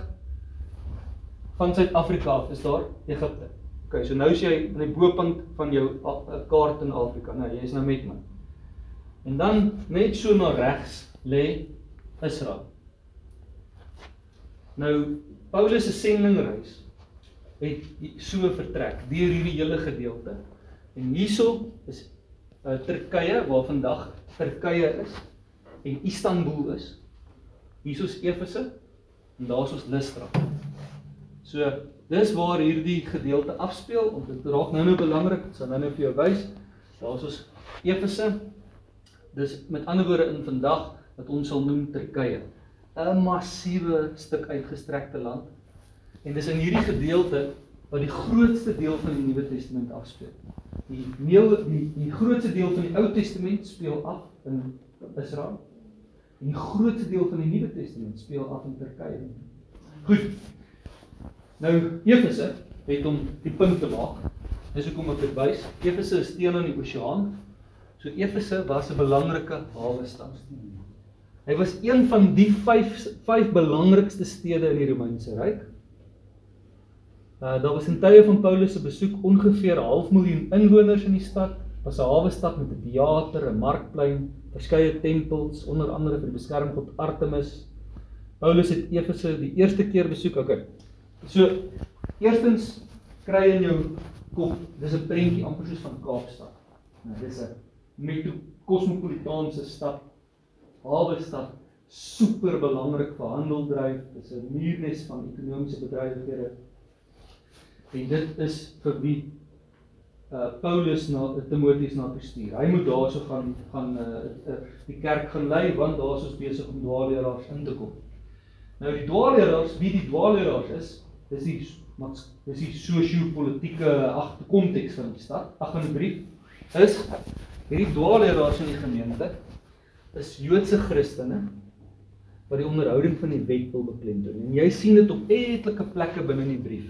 [SPEAKER 1] van Suid-Afrika af is daar Egipte. OK, so nou is jy in die bopunt van jou kaart in Afrika. Nou, jy is nou met my. En dan net so na regs lê Israel. Nou Paulus se sendingreis het so vertrek deur hierdie hele gedeelte. En hierso is uh, Turkye waar vandag Turkye is en Istanbul is. Hierso's Efese en daar's ons Lystra. So dis waar hierdie gedeelte afspeel om dit raak nou nou belangrik, ek sal nou nou vir jou wys. Daar's ons Efese. Dis met ander woorde in vandag wat ons sal noem Turkye. 'n Massiewe stuk uitgestrekte land. En dis in hierdie gedeelte wat die grootste deel van die Nuwe Testament afspeel. Die neel die die grootste deel van die Ou Testament speel af in Israel. En die grootste deel van die Nuwe Testament speel af in Turkye. Goed. Nou Efese het om die punt te maak. Dis hoekom ek dit wys. Efese is teen aan die oseaan. So Efese was 'n belangrike hawe stad. Hy was een van die 5 5 belangrikste stede in die Romeinse Ryk. Uh daar was in tye van Paulus se besoek ongeveer 'n half miljoen inwoners in die stad. Was 'n hawe stad met 'n teater, 'n markplein, verskeie tempels, onder andere vir die beskermgod Artemis. Paulus het Efese die eerste keer besoek. Okay. So eerstens kry in jou kop, dis 'n prentjie amper soos van Kaapstad. Nou dis 'n metro kosmopolitaanse stad. Hawe stad, super belangrik vir handeldryf, dis 'n muurnes van ekonomiese bedrywighede. En dit is vir wie uh Paulus na Timoteus na gestuur. Hy moet daarso gaan gaan uh, uh die kerk gaan lei want daar's ons besig om dwaalleraars in te kom. Nou die dwaalleraars, wie die dwaalleraars is, dis die dis die sosio-politieke agterkonteks van die stad. Ag in die brief is hierdie dwaalleraars in die gemeente is Joodse Christene wat die onderhouding van die wet wil beklemtoon. En jy sien dit op etlike plekke binne in die brief.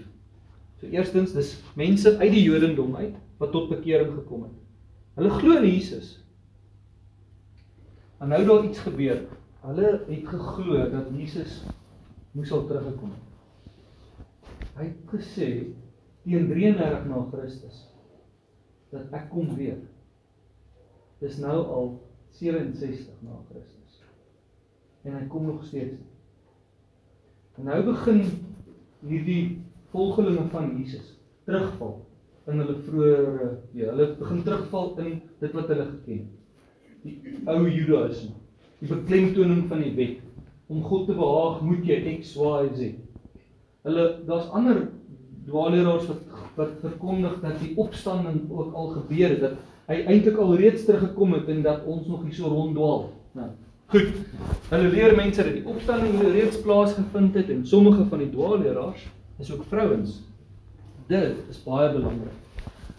[SPEAKER 1] So eerstens dis mense uit die Jodendom uit wat tot bekering gekom het. Hulle glo in Jesus. En nou daar iets gebeur. Hulle het geglo dat Jesus moes al teruggekom het. Hy het gesê teen 33 na Christus dat ek kom weer. Dis nou al 67 na Christus. En hy kom nog steeds. En nou begin hierdie volgelinge van Jesus terugval in hulle vroeë ja, hulle begin terugval in dit wat hulle geken het. Die ou Judaïsme, die beklemtoning van die wet. Om God te behaag, moet jy X, Y, Z. Hulle daar's ander dwaalleraars wat wat verkondig dat die opstanding ook al gebeur het, dat hy eintlik al reeds teruggekom het en dat ons nog hier so ronddwaal. Nou, goed. Hulle leer mense dat die opstanding reeds plaasgevind het en sommige van die dwaalleraars is ook vrouens. Dit is baie belangrik.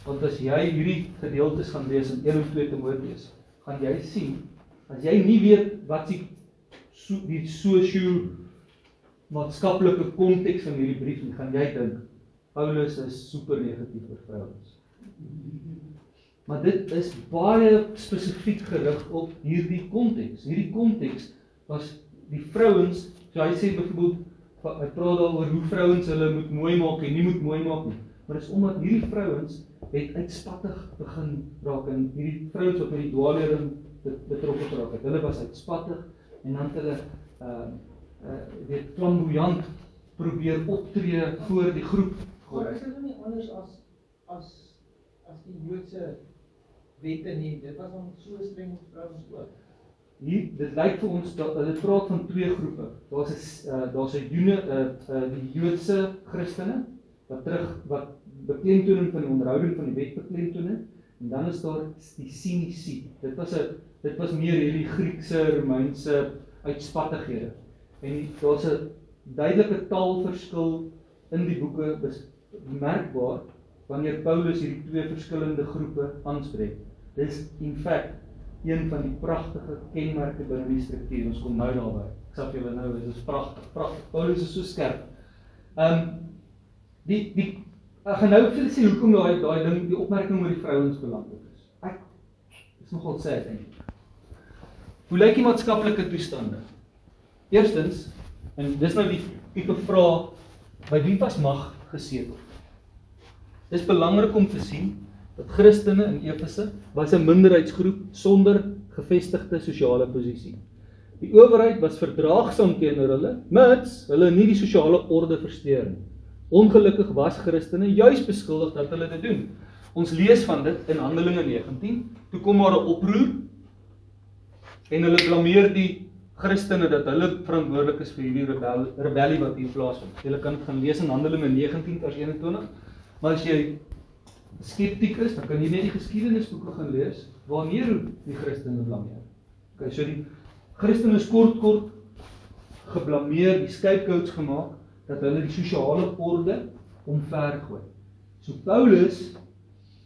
[SPEAKER 1] Want as jy hierdie gedeeltes gaan lees in 1 en 2 Timoteus, gaan jy sien as jy nie weet wat die so die sosio maatskaplike konteks van hierdie brief nie, gaan jy dink Paulus is super negatief oor vrouens. maar dit is baie spesifiek gerig op hierdie konteks. Hierdie konteks was die vrouens, so hy sê byvoorbeeld hy praat daaroor hoe vrouens hulle moet mooi maak en nie moet mooi maak nie. Maar dis omdat hierdie vrouens het uitspattig begin raak en hierdie vrouens wat met die dwaalering betrokke geraak het. Hulle was uitspattig en dan het hulle uh uh weet flamboyant probeer optree voor die groep.
[SPEAKER 4] Maar is dit nie anders as as as die Joodse wette nie? Dit was dan so streng op vrouens ook.
[SPEAKER 1] Hier dit lyk vir ons dat hulle praat van twee groepe. Daar's 'n uh, daar's 'n Joene uh, uh die Joodse Christene wat terug wat beklemtoning van die onderhouding van die wet beklemtoning en dan is daar die sinisie. Dit was 'n dit was meer hierdie Griekse, Romeinse uitspattighede. En daar's 'n duidelike taalverskil in die boeke bemerkbaar wanneer Paulus hierdie twee verskillende groepe aanspreek. Dis in feite een van die pragtige kenmerke binne die struktuur. Ons kom nou daarby. Ek sê vir julle nou, dit is pragtig. Pragtig. Paulus is so skerp. Ehm um, die die ek gaan nou vir julle sê hoekom daai daai ding die opmerking oor die vrouens belangrik is. Ek is nogal sê dink. Hoe lyk die maatskaplike toestande? Eerstens, en dis nou die tipe vraag by wie was mag gesetel? Dis belangrik om te sien dat Christene in Efese was 'n minderheidsgroep sonder gevestigde sosiale posisie. Die owerheid was verdraagsaam teenoor hulle, mits hulle nie die sosiale orde versteur nie. Ongelukkig was Christene juis beskuldig dat hulle dit doen. Ons lees van dit in Handelinge 19. Toe kom maar 'n oproer en hulle blameer die Christene dat hulle verantwoordelik is vir hierdie rebel, rebellie wat hier plaasvind. Jy kan dit gaan lees in Handelinge 19 vers 21. Maar as jy skepties is, dan kan jy net die geskiedenisboeke gaan lees wanneer die Christene blameer. Okay, so die Christene is kort kort geblameer, die scapegoats gemaak dat hulle die sosiale orde omvergooi. So Paulus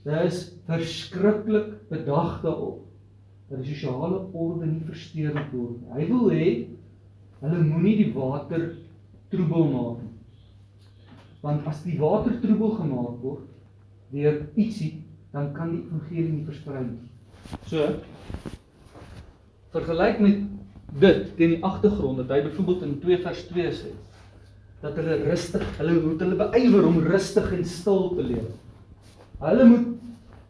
[SPEAKER 1] is verskriklik bedag daarop dat die sosiale orde nie versteur word nie. Hy wil hê hulle moenie die water troebel maak nie. Want as die water troebel gemaak word, deur ietsie, dan kan die evangelie nie versprei nie. So vergelyk met dit teen die agtergrond dat hy byvoorbeeld in 2 vers 2 sê dat hulle rustig, hulle moet hulle beywer om rustig en stil te leef. Hulle moet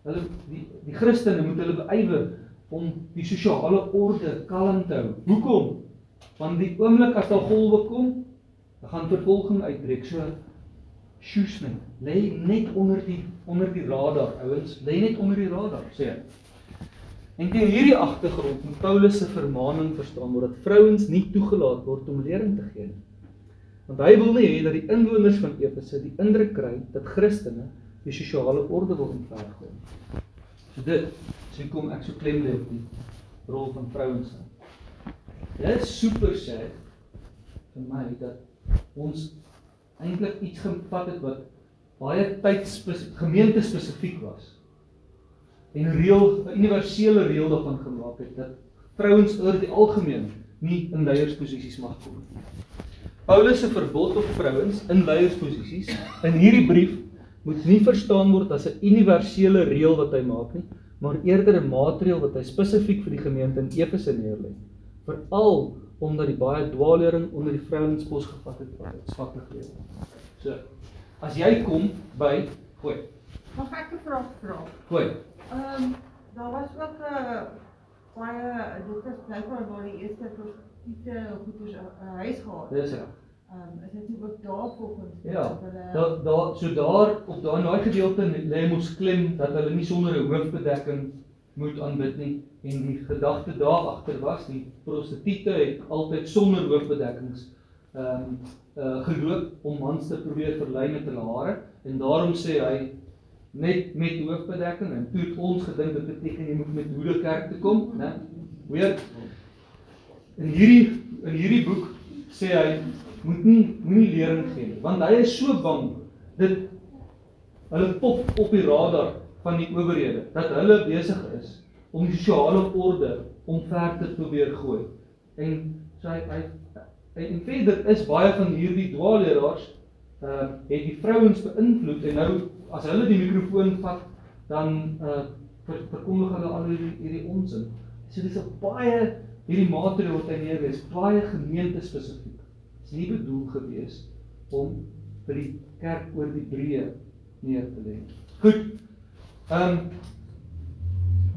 [SPEAKER 1] hulle die die Christene moet hulle beywer om die sosiale orde kalm te hou. Hoekom? Want die oomblik as daar golwe kom, dan gaan vervolging uitbreek. So Sjoesning, lê net onder die onder die radar, ouens, lê net onder die radar, sê hy. En teen hierdie agtergrond moet Paulus se vermaaning verstaan word dat vrouens nie toegelaat word om lering te gee nie. Want hy wil nie hê dat die inwoners van Efese die indruk kry dat Christene die sosiale orde wil omvergooi. So dit, sê kom ek so klem lê op die rol van vrouens. Dit is super sê vir my dat ons eintlik iets gevat het wat baie tyd gemeente spesifiek was. En reël 'n universele reël daarvan gemaak het dat vrouens oor die algemeen nie in leiersposisies mag kom nie. Paulus se verbod op vrouens in leiersposisies in hierdie brief moet nie verstaan word as 'n universele reël wat hy maak nie, maar eerder 'n maatreel wat hy spesifiek vir die gemeente in Efese neerlê. Veral omdat die baie dwaallering onder die vrouens pos gevat het wat dit swak gegee het. So, as jy kom by gooi.
[SPEAKER 2] Mag ek 'n vraag vra?
[SPEAKER 1] Gooi.
[SPEAKER 2] Ehm um, daar was ook 'n uh, baie dit is blykbaar waar die eerste prostituie goeders 'n uh, huis gehad.
[SPEAKER 1] Dis reg.
[SPEAKER 2] Ehm um, is dit ook daar volgens
[SPEAKER 1] Ja. Daar daar so daar op daai gedeelte lê ons klem dat hulle nie sonder 'n hoofbedekking moet aanbid nie en die gedagte daar agter was die prostituie het altyd sonder hoofbedekkings ehm um, uh, geloop om mans te probeer verlei met hulle hare en daarom sê hy net met hoofbedekking en toe ons gedink dit beteken jy moet met hoede kerk toe kom né? Weer in hierdie in hierdie boek sê hy moet nie moenie lering gee nie want hy is so bang dit hulle pop op die radar van die owerhede dat hulle besig is om die sosiale orde omver te probeer gooi. En so hy hy en verder is baie van hierdie dwaalleraars ehm uh, het die vrouens beïnvloed en nou as hulle die mikrofoon vat dan uh ver- verkondig hulle al hierdie hierdie onsin. So dis 'n baie hierdie maatreël wat hy neerlees, baie gemeente spesifiek. Dit is nie bedoel gewees om vir die kerk oor die breë neer te lê. Goed. Ehm um,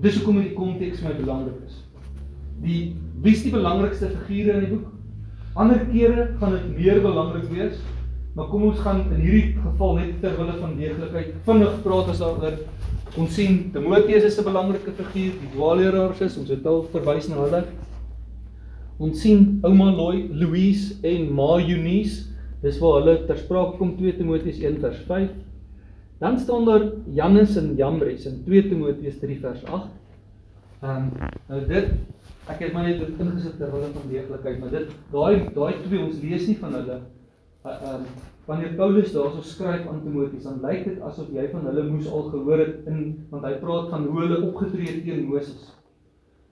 [SPEAKER 1] dis hoekom die konteks my belangrik is. Die wie is die belangrikste figure in die boek? Ander kere gaan dit meer belangrik wees, maar kom ons gaan in hierdie geval net ter wille van deeglikheid vinnig praat as daaroor. Ons sien Timoteus is 'n belangrike figuur, die dwaalleraars is, ons het al verwys na hulle. Ons sien ouma Loy, Louise en ma Eunice, dis waar hulle ter sprake kom 2 Timoteus 1 vers 5. Dan staan daar Jannes en Jambres in 2 Timoteus 3 vers 8. Ehm um, nou dit ek het maar net dit ingesit ter wille van deeglikheid, maar dit daai daai twee ons lees nie van hulle ehm um, wanneer Paulus daarso skryf aan Timoteus, dan lyk dit asof jy van hulle moes al gehoor het in want hy praat van hoe hulle opgetree het teen Moses.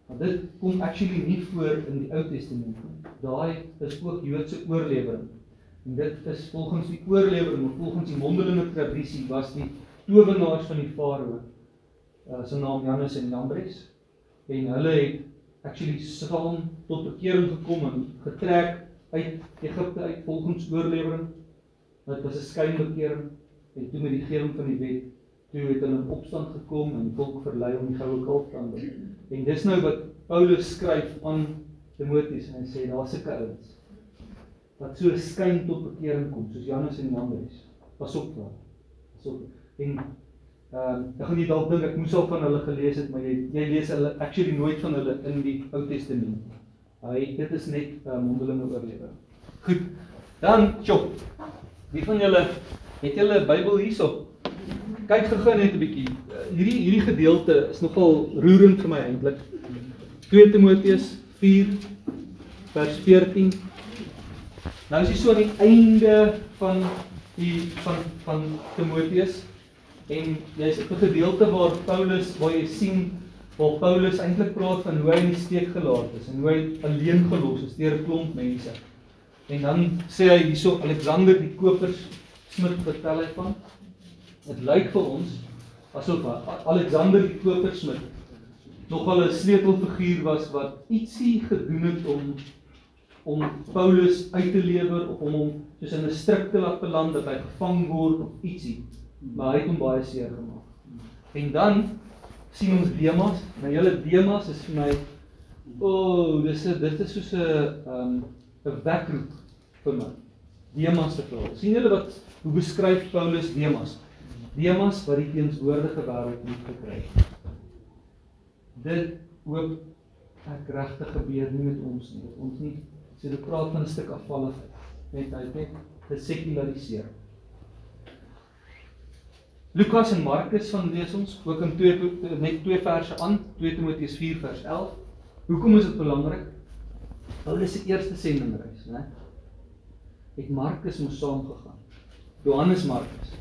[SPEAKER 1] Maar dit kom actually nie voor in die Ou Testament nie. Daai is ook Joodse oorlewering. En dit is volgens die oorlewering, volgens die mondelinge tradisie was die towenaars van die farao uh, se naam Jannes en Jambres en hulle het actually saam tot bekering gekom en getrek uit Egipte uit volgens oorlewering. Dit was 'n skynbekering en toe met die gering van die wet toe het hulle in opstand gekom en die volk verlei om die goue kalf te aanbid. En dis nou wat Paulus skryf aan Timoteus en hy sê daar's 'n ouens wat so skyn tot bekering kom soos Janus en Jambres. Pas op daar. Pas op. En ehm uh, dan gaan jy dalk dink ek moes al van hulle gelees het, maar jy jy lees hulle actually nooit van hulle in die Ou Testament. Hy dit is net uh, mondelinge oorlewering. Goed. Dan, chop. Wie van julle het julle Bybel hierso? Kyk gou net 'n bietjie. Uh, hierdie hierdie gedeelte is nogal roerend vir my eintlik. 2 Timoteus 4 vers 14 Nou is jy so aan die einde van die van van Timoteus en jy's 'n gedeelte waar Paulus waar jy sien waar Paulus eintlik praat van hoe hy in die steek gelaat is en hoe hy alleen gelos is deur 'n klomp mense. En dan sê hy hierso Alexander die kopers smid vertel hy van. Dit lyk vir ons asof Alexander die kopersmid nogal 'n sleutelfiguur was wat ietsie gedoen het om om Paulus uit te lewer of om hom soos in 'n stryk te laat beland dat hy gevang word of ietsie. Maar hy het hom baie seer gemaak. En dan sien ons Demas. Nou julle Demas is vir my o, oh, dis 'n dit is soos 'n um 'n wekroep vir my. Demas se verhaal. sien julle wat hoe beskryf Paulus Demas? Demas wat die teenswoordige wêreld lief gekry het. Dit hoop ek regtig gebeur nie met ons nie. Dat ons nie So dit praat van 'n stuk afvalligheid. Net hy net gesekulariseer. Lukas en Markus van lees ons ook in twee net twee verse aan, 2 Timoteus 4 vers 11. Hoekom is dit belangrik? Paulus se eerste sendingreis, né? Het Markus moes saamgegaan. Johannes Markus.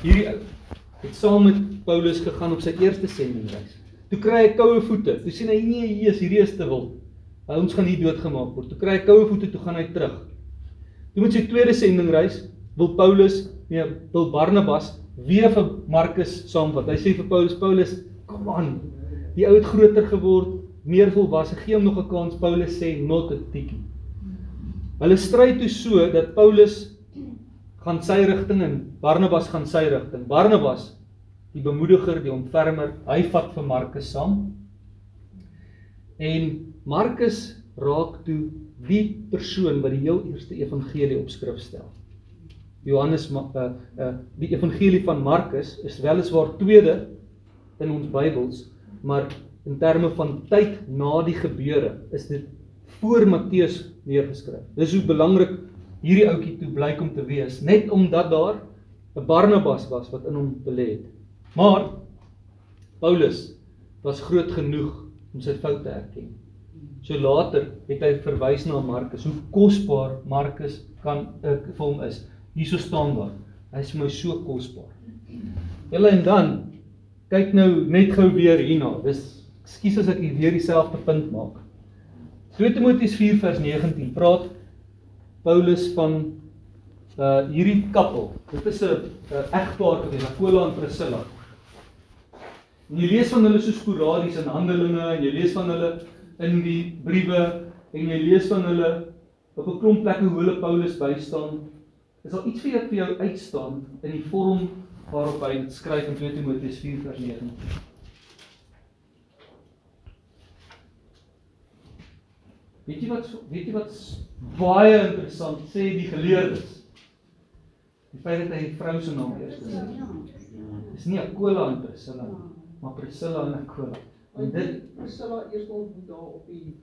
[SPEAKER 1] Hierdie ou het saam met Paulus gegaan op sy eerste sendingreis. Toe kry hy koue voete. Toe sien hy nee, hier is hierdie is te wild. Hy ons gaan nie doodgemaak word. Toe kry hy koue voete, toe gaan hy terug. Toe met sy tweede sendingreis wil Paulus, nee, wil Barnabas weer vir Markus saamvat. Hy sê vir Paulus, Paulus, kom aan. Die ou het groter geword, meer volwasse. Gee hom nog 'n kans. Paulus sê not a tikkie. Hulle stry toe so dat Paulus gaan sy rigting en Barnabas gaan sy rigting. Barnabas, die bemoediger, die ontfermer, hy vat vir Markus saam. En Markus raak toe die persoon wat die heel eerste evangelie op skrif stel. Johannes uh, uh die evangelie van Markus is weliswaar tweede in ons Bybels, maar in terme van tyd na die gebeure is dit voor Matteus neergeskryf. Dis hoe belangrik hierdie ouetjie toe blyk om te wees, net omdat daar 'n Barnabas was wat in hom belê het. Maar Paulus was groot genoeg om sy foute te erken. So later het hy verwys na Markus, hoe kosbaar Markus kan ek vir hom is. Hierso staan daar. Hy is my so kosbaar. Julle en dan kyk nou net gou weer hierna. Dis ekskuus as ek weer dieselfde punt maak. 2 Timoteus 4 vers 19 praat Paulus van uh hierdie koppel. Dit is 'n egpaar gewees, Aquila en Priscilla. En jy lees van hulle so sporadies in Handelinge en jy lees van hulle in die briewe en jy lees van hulle op 'n klomp plekke hoe hulle Paulus bystaan. Is daar iets vir jou vir jou uitstaan in die vorm waarop hy dit skryf in 2 Timoteus 4:9? Weet jy wat weet jy wat baie interessant sê die geleerdes? Die feit dat hy 'n vrou se naam eers sê. Dis nie Aquila en Priscilla nie, maar Priscilla en Aquila. En dit
[SPEAKER 4] Priscilla eers ontmoet daar op die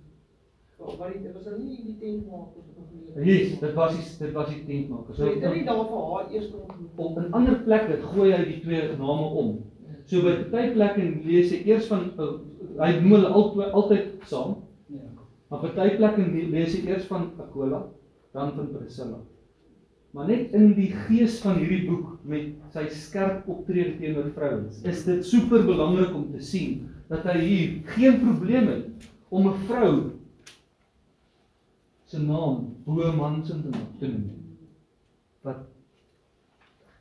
[SPEAKER 4] Wat dit was nie in die tent maak of op 'n
[SPEAKER 1] Yes, dit was die dit was die tent maak.
[SPEAKER 4] So het hulle daar vir haar eers ontmoet.
[SPEAKER 1] op 'n ander plekke gooi hy die twee name om. So by party plekke lees hy eers van uh, hy noem hulle altyd altyd saam.
[SPEAKER 5] Ja.
[SPEAKER 1] Maar party plekke lees hy eers van Aquila, dan van Priscilla. Maar net in die gees van hierdie boek met sy skerp optrede teenoor vrouens, is dit super belangrik om te sien dat hy hier geen probleem het om 'n vrou se naam bo man se naam te noem. Wat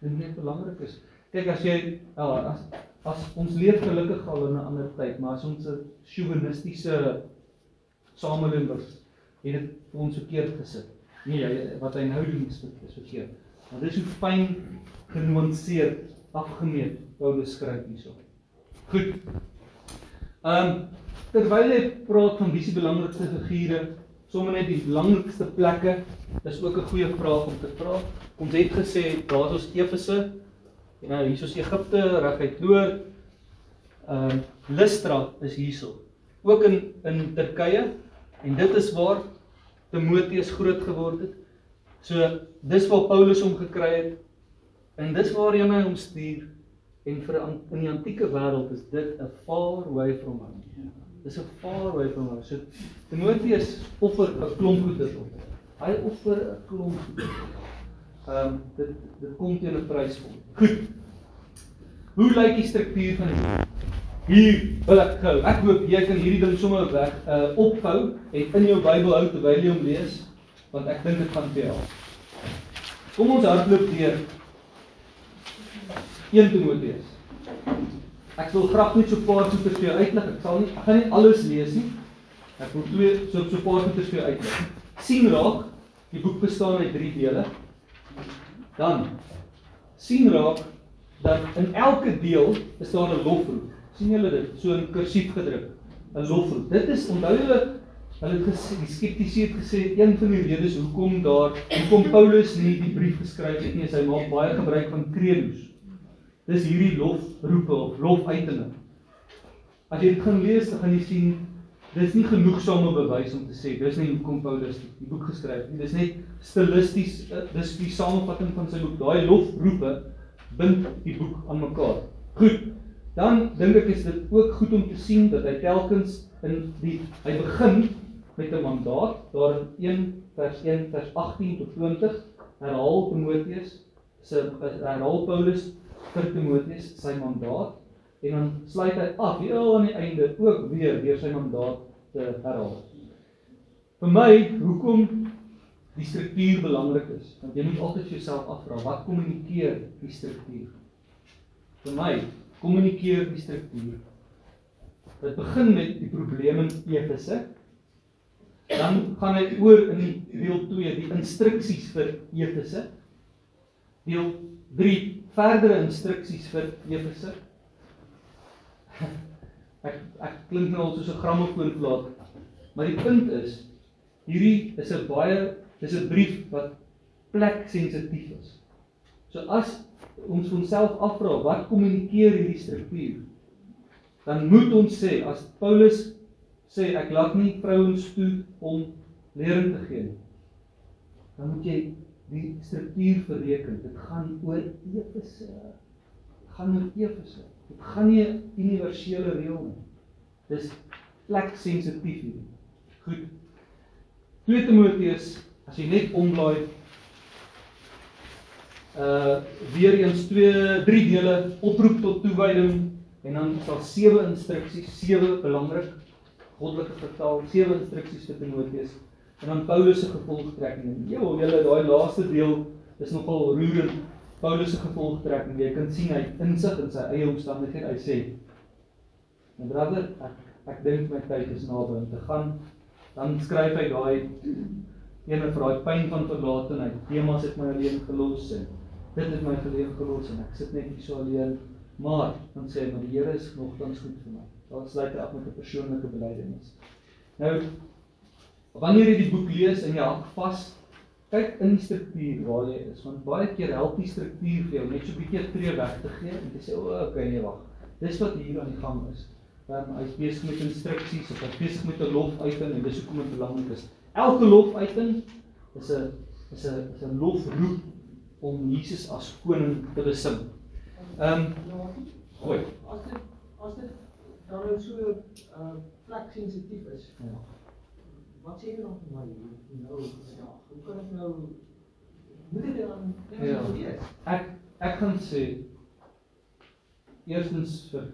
[SPEAKER 1] dit net belangrik is. Kyk as jy ja, as as ons leef gelukkig al in 'n ander tyd, maar as ons 'n chauvinistiese samelewing was, het dit vir ons verkeerd gesit. Nee, jy, wat hy nou doen is, verkeerd. Maar dis hoe fyn genuanceerd afgemeet Paulus skryf hierso. Goed. Ehm um, terwyl hy praat van wie se belangrikste figure, sommer net die belangrikste plekke, is ook 'n goeie vraag om te vra. Ons het gesê daar's ons Efese, en nou hiersoos Egipte reguit noord. Ehm um, Lystra is hierso. Ook in in Turkye en dit is waar Timoteus groot geword het. So dis waar Paulus hom gekry het en dis waarheen hy hom stuur en vir in die antieke wêreld is dit 'n far away from home. Dis 'n far away from home. So Timoteus offer 'n klomp goeder op. Hy offer 'n klomp. Ehm um, dit dit kom teen 'n prys hom. Goed. Hoe lyk die struktuur van die Hier wil ek gou. Ek hoop jy kan hierdie ding sommer weg uh opvou en in jou Bybel hou terwyl jy hom lees want ek dink dit gaan vir jou help. Kom ons hardloop deur 1 Timoteus. Ek wil graag net so 'n paar goeie vir jou uitlig. Ek sal nie ek gaan nie alles lees nie. Ek wil twee so so 'n paar goeie vir jou uitlig. sien raak, die boek bestaan uit 3 dele. Dan sien raak dat in elke deel is daar 'n lofroep sien julle dit so in kursief gedruk 'n lofroep dit is onthou julle hulle het gesê die skeptici het gesê een van die redes hoekom daar hoekom Paulus nie die brief geskryf het nie is hy maak baie gebruik van credos dis hierdie lofroepe of lofuitinge as jy dit gaan lees dan gaan jy sien dis nie genoegsame bewys om te sê dis nie hoekom Paulus die boek geskryf het nie. Dis net stilisties dis die samevatting van sy boek. Daai lofroepe bind die boek aan mekaar. Goed dan dink ek is dit ook goed om te sien dat hy telkens in die hy begin met 'n mandaat daar in 1 vers 1 vers 18 tot 20 herhaal Timoteus se herhaal Paulus vir Timoteus sy mandaat en dan sluit hy af heel aan die einde ook weer deur sy mandaat te herhaal. Vir my hoekom die struktuur belangrik is, want jy moet altyd vir jouself afvra wat kommunikeer die struktuur? Vir my kommunikeer die struktuur. Dit begin met die probleme in Efese. Dan gaan hy oor in deel 2 die instruksies vir Efese. Deel 3 verdere instruksies vir Efese. Ek ek klink nou al soos 'n grammofoonplaat. Maar die punt is hierdie is 'n baie dis 'n brief wat plek sensitief is. So as ons onsself afvra wat kommunikeer hierdie struktuur dan moet ons sê as Paulus sê ek laat nie vrouens toe om lering te gee nie dan moet jy die struktuur bereken dit gaan oor Efese gaan oor Efese dit gaan nie 'n universele reël nie. Dis plek sensitief hier goed. 2 Timoteus as jy net omlaai. Uh weer eens 2 3 dele oproep tot toewyding en dan daar sewe instruksies, sewe belangrik goddelike vertaal, sewe instruksies vir Timoteus en dan Paulus se gevolgtrekking. Ja, julle daai laaste deel is nogal roerend. Paulus se gevolgtrekking. Jy kan sien hy insig in sy eie omstandighede. Hy sê My brother, ek ek dink my tyd is naby om te gaan. Dan skryf hy daai ene vir daai pyn van verlatenheid. Demas het my alleen gelos en dit het my alleen gelos en ek sit net hier so alleen. Maar dan sê hy maar die Here is nogtans goed vir my. Daar sluit hy af met 'n persoonlike belydenis. Nou wanneer jy die boek lees en jy hak vas, kyk in die struktuur waar jy is. Want baie keer help die struktuur vir jou net so 'n bietjie tree weg te gee en te sê o, oh, okay, nee wag. Dis wat hier aan die gang is. Um, hy is besig met instruksies of hy is besig met 'n lofuiting en dis hoekom dit belangrik is. Elke lofuiting is 'n is 'n is 'n lofroep om Jesus as koning te besing. Ehm um, gooi.
[SPEAKER 4] As dit as dit dan nou so uh plek sensitief is.
[SPEAKER 1] Ja.
[SPEAKER 4] Wat sê jy dan vir my nou ja, hoe kan ek nou moet ek dan
[SPEAKER 1] Ja. Ek ek gaan sê eerstens vir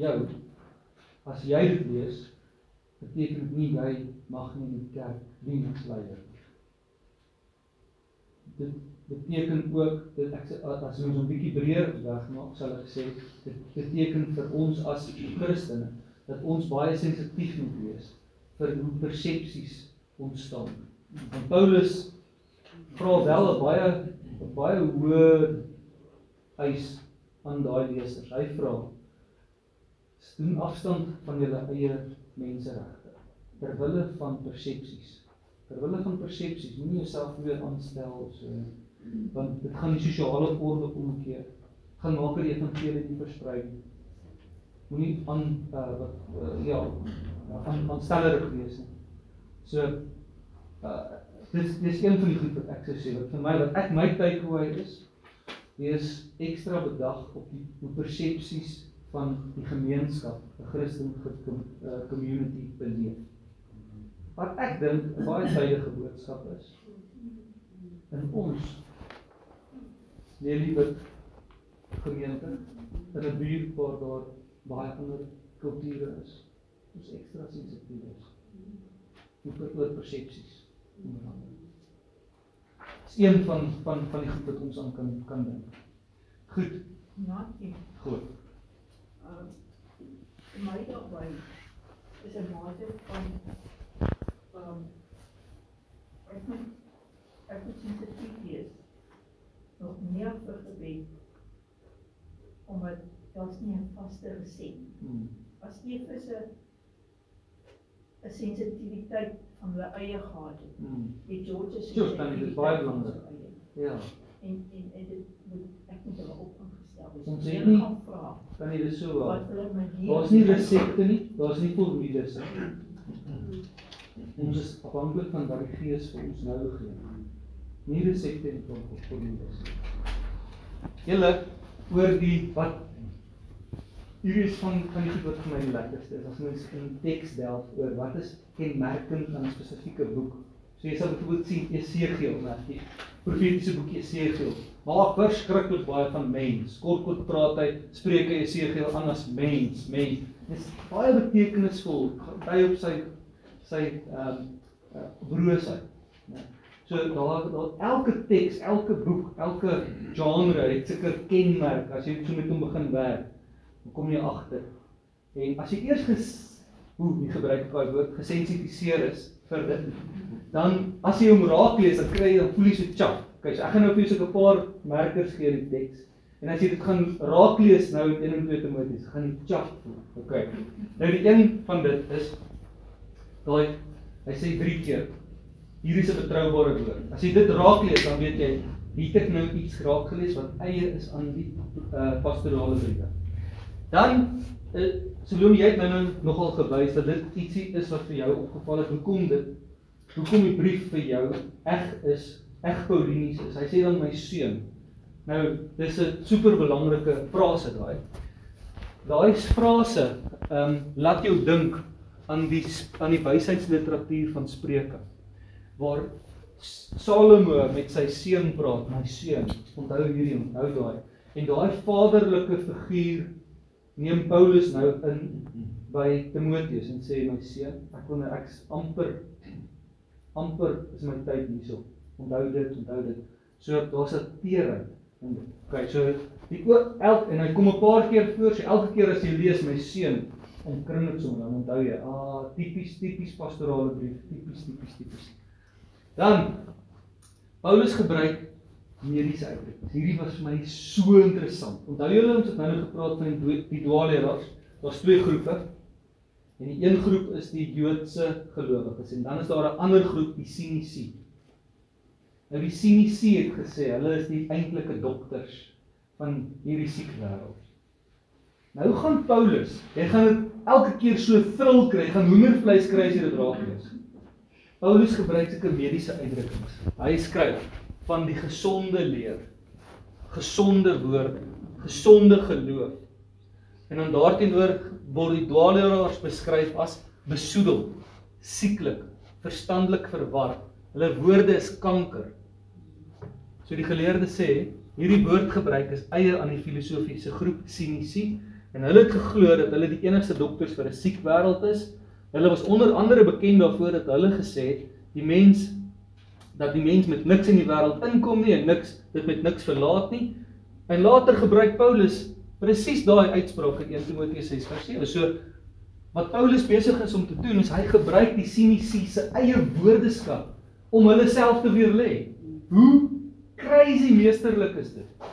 [SPEAKER 1] jou as jy dit lees beteken dit nie jy mag nie in die kerk dien as leier nie. Dit beteken ook dat ek sê as ons 'n bietjie breër wegmaak sal ek sê dit beteken vir ons as Christene dat ons baie sensitief moet wees vir hoe persepsies ontstaan. Want Paulus vra wel 'n baie 'n baie hoë eis aan daai lesers. Hy vra: "Doen afstand van julle eie menseregte ter wille van persepsies. Ter wille van persepsies, moenie jouself weer aanstel of so want dit gaan die sosiale orde omkeer. Gaan maak dat die evangelie nie versprei nie. Moenie aan uh wat uh, ja, aan aanstellerig wees nie. So uh dis dis een van die goed wat ek sou sê wat vir my wat ek my takeaway is wees ekstra bedag op die op persepsies van die gemeenskap, 'n Christelike community beleef. Wat ek dink 'n baie tydige boodskap is in ons Lelybit gemeente in 'n buurt waar daar baie ander kulture is. Ons ekstra sensitief is. Oor oor persepsies onder andere. Dis een van van van die goed wat ons aan kan kan dink. Goed,
[SPEAKER 5] Naatjie,
[SPEAKER 1] goed.
[SPEAKER 5] uh, my daarby is 'n mate van um ek moet ek moet sensitief wees nog meer vir gebed omdat daar's nie 'n vaste resep nie.
[SPEAKER 1] Hmm.
[SPEAKER 5] As Efese 'n sensitiwiteit van hulle eie gehad het,
[SPEAKER 1] Hmm.
[SPEAKER 5] het George se
[SPEAKER 1] Sure, dan is baie belangrik. Ja,
[SPEAKER 5] En en en dit moet ek moet hulle op ingestel wees.
[SPEAKER 1] Ons het nie-
[SPEAKER 5] gaan vra
[SPEAKER 1] kan jy dit so
[SPEAKER 5] leer.
[SPEAKER 1] Daar's nie resepte nie, daar's nie formules nie. Ons is afhanklik van wat die Gees vir ons nou gee. Nie resepte en for- formules nie. Julle oor die wat hier is van van die goed wat vir my die lekkerste is as mens in teks delf oor wat is kenmerkend aan 'n spesifieke boek. So jy sal byvoorbeeld sien Esegiel, né, die profetiese boek Esegiel. Maak verskriklik baie van mens. Kort kort praat hy, spreek hy Esegiel aan as mens, mens. Dis baie betekenisvol, by op sy sy ehm um, uh, broosheid, né. So daar daar elke teks, elke boek, elke genre het sulke kenmerk as jy so met hom begin werk. Kom jy agter. En as jy eers ges hoe jy gebruik daai woord gesensitiseer is vir dit, dan as jy hom raak lees, dan kry jy dan voel jy so chap. Okay, so ek gaan nou vir jou so 'n paar merkers gee in die teks. En as jy dit gaan raak lees nou in 1 en 2 Timoteus, gaan jy chap voel. Okay. Nou die een van dit is daai hy sê 3 keer hier is 'n betroubare woord. As jy dit raak lees, dan weet jy hier het ek nou iets raak gelees wat eie is aan die uh, pastorale briewe. Dan uh, Salome, jy het nou, nou nogal gewys dat dit ietsie is wat vir jou opgeval het. Hoekom dit? Hoekom die brief vir jou eg is, eg Paulinies is. Hy sê dan my seun. Nou, dis 'n super belangrike frase daai. Daai frase ehm um, laat jou dink aan die aan die wysheidsliteratuur van Spreuke waar Salomo met sy seun praat, my seun. Onthou hierdie, onthou daai. En daai vaderlike figuur neem Paulus nou in by Timoteus en sê my seun, ek wil nou ek's amper amper is my tyd hierso. Onthou dit, onthou dit. So daar's 'n dit. Okay, so die ook elk en hy kom 'n paar keer voor, so elke keer as jy lees my seun, omkring dit sommer dan onthou jy, ah tipies tipies pastorale brief, tipies tipies tipies. Dan Paulus gebruik mediese uitdrukkings. Hierdie was vir my so interessant. Onthou julle ons het nou net gepraat van die, dwaalleraars. Daar's twee groepe. En die een groep is die Joodse gelowiges en dan is daar 'n ander groep, die Sinisie. Nou die Sinisie het gesê hulle is die eintlike dokters van hierdie siek wêreld. Nou gaan Paulus, hy gaan dit elke keer so vril kry, hy gaan hoendervleis kry as jy dit raak lees. Paulus gebruik sulke mediese uitdrukkings. Hy skryf van die gesonde leer, gesonde woord, gesonde geloof. En dan daarteenoor word die dwaalleraars beskryf as besoedel, sieklik, verstandelik verward. Hulle woorde is kanker. So die geleerde sê, hierdie woordgebruik is eie aan die filosofiese groep sinisie en hulle het geglo dat hulle die enigste dokters vir 'n siek wêreld is. Hulle was onder andere bekend daarvoor dat hulle gesê het die mens dat die mens met niks in die wêreld inkom nie en niks dit met niks verlaat nie. En later gebruik Paulus presies daai uitspraak in 1 Timoteus 6:7. So wat Paulus besig is om te doen is hy gebruik die sinisie se eie woordeskat om hulle self te weerlê. Hoe crazy meesterlik is dit?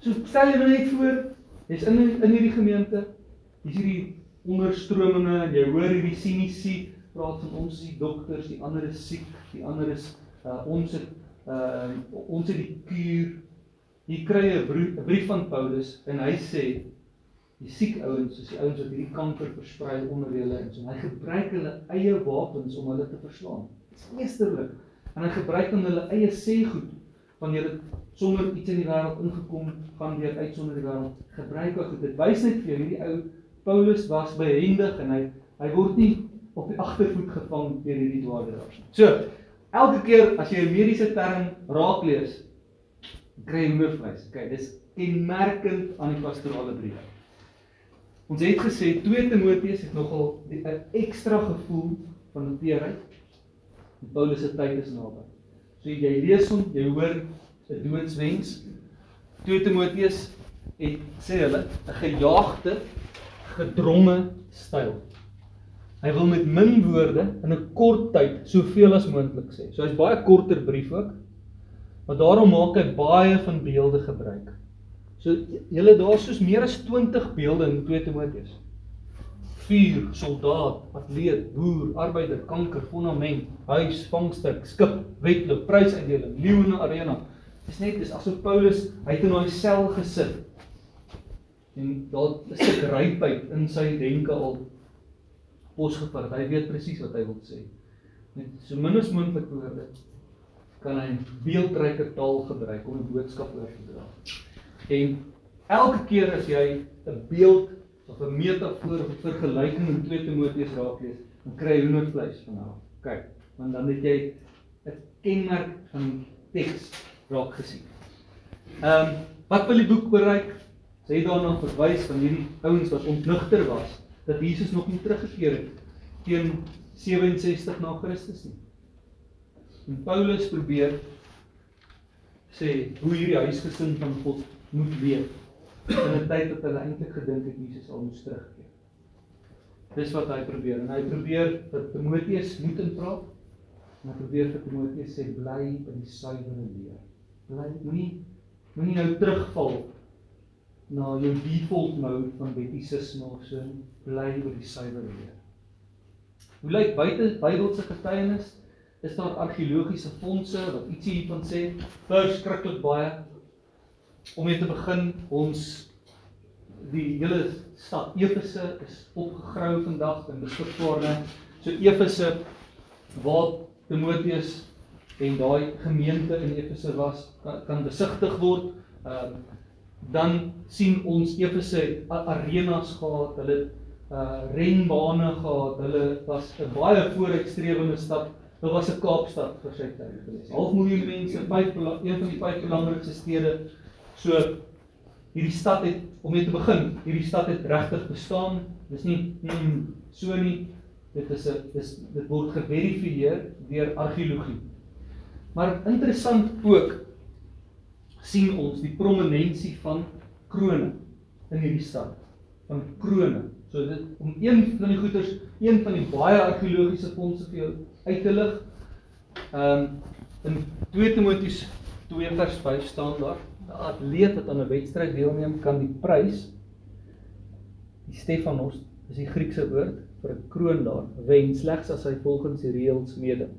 [SPEAKER 1] So stel jy net voor, jy's in in hierdie gemeente, hier's hierdie onderstrominge en jy hoor hierdie sinisie praat van ons is die dokters, die ander is siek, die ander is uh, ons het uh, ons het die kuur Hier kry 'n brief, van Paulus en hy sê die siek ouens, is die ouens wat hierdie kanker versprei onder hulle en so hy gebruik hulle eie wapens om hulle te verslaan. Dit is meesterlik. En hy gebruik dan hulle eie sê goed wanneer dit sonder iets in die wêreld ingekom gaan weer uit sonder die wêreld gebruik hy goed. Dit wys net vir jou hierdie ou Paulus was behendig en hy hy word nie op die agtervoet gevang deur hierdie dwaalderaars nie. So, elke keer as jy 'n mediese term raak lees, kry hoendervleis. Okay, dis kenmerkend aan die pastorale briewe. Ons het gesê 2 Timoteus het nogal 'n ekstra gevoel van teerheid. Paulus se tyd is naby. So jy lees hom, jy hoor 'n doodswens. 2 Timoteus het sê hulle 'n gejaagde, gedronge styl. Hy wil met min woorde in 'n kort tyd soveel as moontlik sê. So hy's baie korter brief ook. Maar daarom maak hy baie van beelde gebruik. So julle daar soos meer as 20 beelde in 2 Timoteus. Vuur, soldaat, atleet, boer, arbeider, kanker, fondament, huis, vangstuk, skip, wedloop, prysuitdeling, leeu in 'n arena. Dis net dis asof Paulus hy het in daai sel gesit. En daar is 'n rypheid in sy denke al posgevat. Hy weet presies wat hy wil sê. Net so min as moontlik woorde kan hy beeldryke taal gebruik om 'n boodskap oor te dra. En elke keer as jy 'n beeld of 'n metafoor of 'n vergelyking in 2 Timoteus raak lees, dan kry jy hoendervleis van haar. Kyk, want dan het jy 'n kenmerk van teks raak gesien. Ehm, um, wat wil die boek bereik? Sê daarna verwys van hierdie ouens wat ontnigter was dat Jesus nog nie teruggekeer het teen 67 na Christus nie. En Paulus probeer sê hoe hierdie huisgesin van God moet leef in 'n tyd wat hulle eintlik gedink het Jesus al moes terugkeer. Dis wat hy probeer en hy probeer vir Timoteus moed inpraat. En hy probeer vir Timoteus sê bly by die suiwere leer. Bly moenie moenie nou terugval na jou default mode van wettisisme of so bly by die suiwere leer. Hoe lyk buite Bybelse getuienis? is daar argeologiese fondse wat ietsie hiervan sê verskriklik baie om mee te begin ons die hele stad Efese is opgegrou vandag en beskikbaar net so Efese waar Timoteus en daai gemeente in Efese was kan, kan besigtig word uh, dan sien ons Efese arenas gehad hulle uh renbane gehad hulle was 'n baie vooruitstrewende stad Dit was 'n Kaapstad vir sy tyd gewees. Half miljoen mense, vyf een van die vyf belangrikste stede. So hierdie stad het om mee te begin, hierdie stad het regtig bestaan. Dis nie mm, so nie. Dit is 'n dis dit word geverifieer deur argeologie. Maar interessant ook sien ons die prominensie van krone in hierdie stad. Van krone. So dit om een van die goeters, een van die baie argeologiese fondse vir jou uit te lig. Ehm um, in 2 Timoteus 2 vers 5 staan daar: 'n atleet wat aan 'n wedstryd deelneem kan die prys die Stefanos is die Griekse woord vir 'n kroon daar wen slegs as hy volgens die reëls meeding.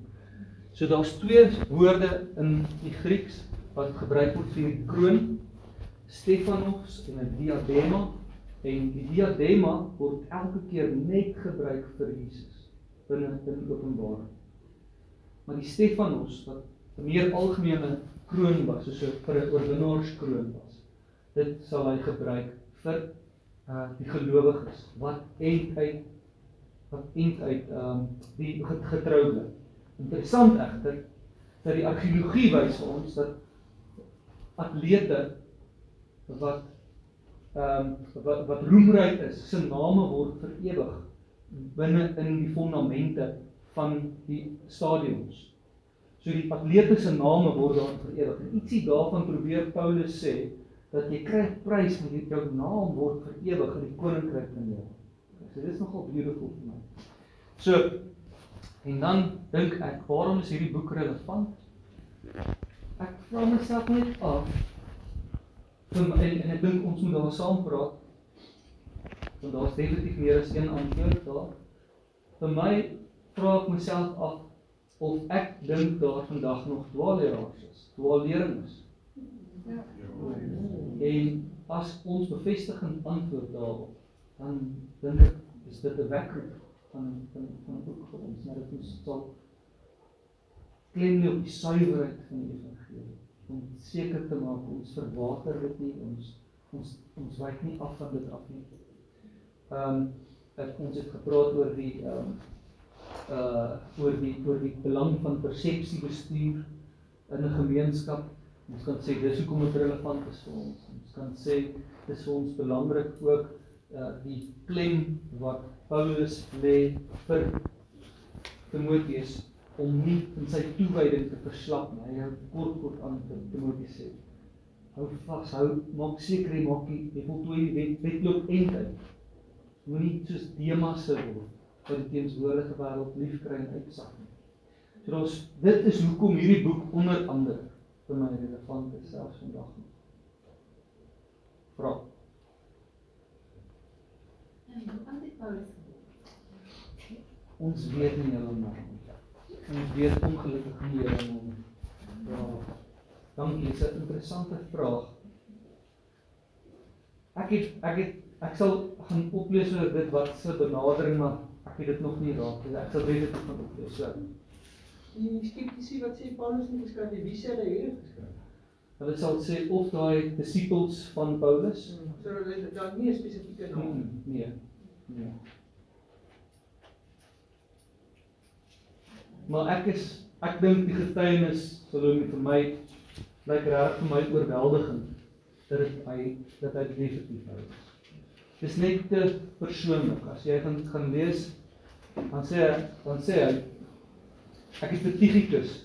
[SPEAKER 1] So daar's twee woorde in die Grieks wat gebruik word vir die kroon, Stefanos en 'n diadema en die diadema word elke keer net gebruik vir Jesus binne in Openbaring. Maar die Stefanos wat 'n meer algemene kroon was, soos 'n vir 'n oorwinnaarskroon was. Dit sal hy gebruik vir uh die gelowiges wat end uit wat end uit ehm um, die getroude. Interessant egter dat die argeologie wys vir ons dat atlete wat ehm um, wat wat roemryk is, se name word vir ewig binne in die fondamente van die stadions. So die atlete se name word daar vir ewig. En ietsie daarvan probeer Paulus sê dat jy kry prys met jou naam word vir ewig in die koninkryk van jou. So dis nogal beautiful vir my. So en dan dink ek, waarom is hierdie boek relevant? Ek vra myself net af en en ek dink ons moet daar saam praat. Want daar's definitief meer as een antwoord daar. Vir my vra ek myself af of ek dink daar vandag nog dwaalleraars is, dwaallering is.
[SPEAKER 2] Ja.
[SPEAKER 1] En as ons bevestigend antwoord daarop, dan dink ek is dit 'n wekker van van van ook vir ons, maar dit ons sal klem nie op die suiwerheid van die evangelie om seker te maak ons verwater dit nie ons ons ons wyk nie af van dit af nie. Ehm um, ons het gepraat oor die ehm um, uh oor die oor die belang van persepsiebestuur in 'n gemeenskap. Ons kan sê dis hoekom dit relevant is vir ons. Ons kan sê dis vir ons belangrik ook uh die klem wat Paulus lê vir Timoteus om nie in sy toewyding te verslap nie. Hy hou kort kort aan te Timoteus sê. Hou vas, hou maak seker jy maak jy, jy voltooi die wet, wetloop eintlik. Moenie soos Demas se word wat die teenswoordige wêreld liefkry en uitsak nie. So ons dit is hoekom hierdie boek onder andere vir my relevant is selfs vandag nog. Vra.
[SPEAKER 6] Ja, wat het Paulus
[SPEAKER 1] Ons weet nie heeltemal nie. Ons weet ongelukkig nie heeltemal nie. Ja. Dankie, dis 'n interessante vraag. Ek het ek het ek sal gaan oplees oor dit wat se benadering maar ek het dit nog nie raak nie. Ek sal weet dit gaan oplees. So.
[SPEAKER 4] Die skeptici wat sê Paulus het geskryf, wie sê hy het geskryf?
[SPEAKER 1] Hulle sal sê of daai disippels van Paulus
[SPEAKER 4] So hulle het dan nie 'n spesifieke naam.
[SPEAKER 1] Hmm, nee. Nee. Maar ek is ek dink die getuienis sal hom vir my lyk reg vir my oorweldigend dat dit hy dat hy definitief hou. Dis net te persoonlik. As jy gaan gaan lees dan sê dan sê hy ek het vir Tychicus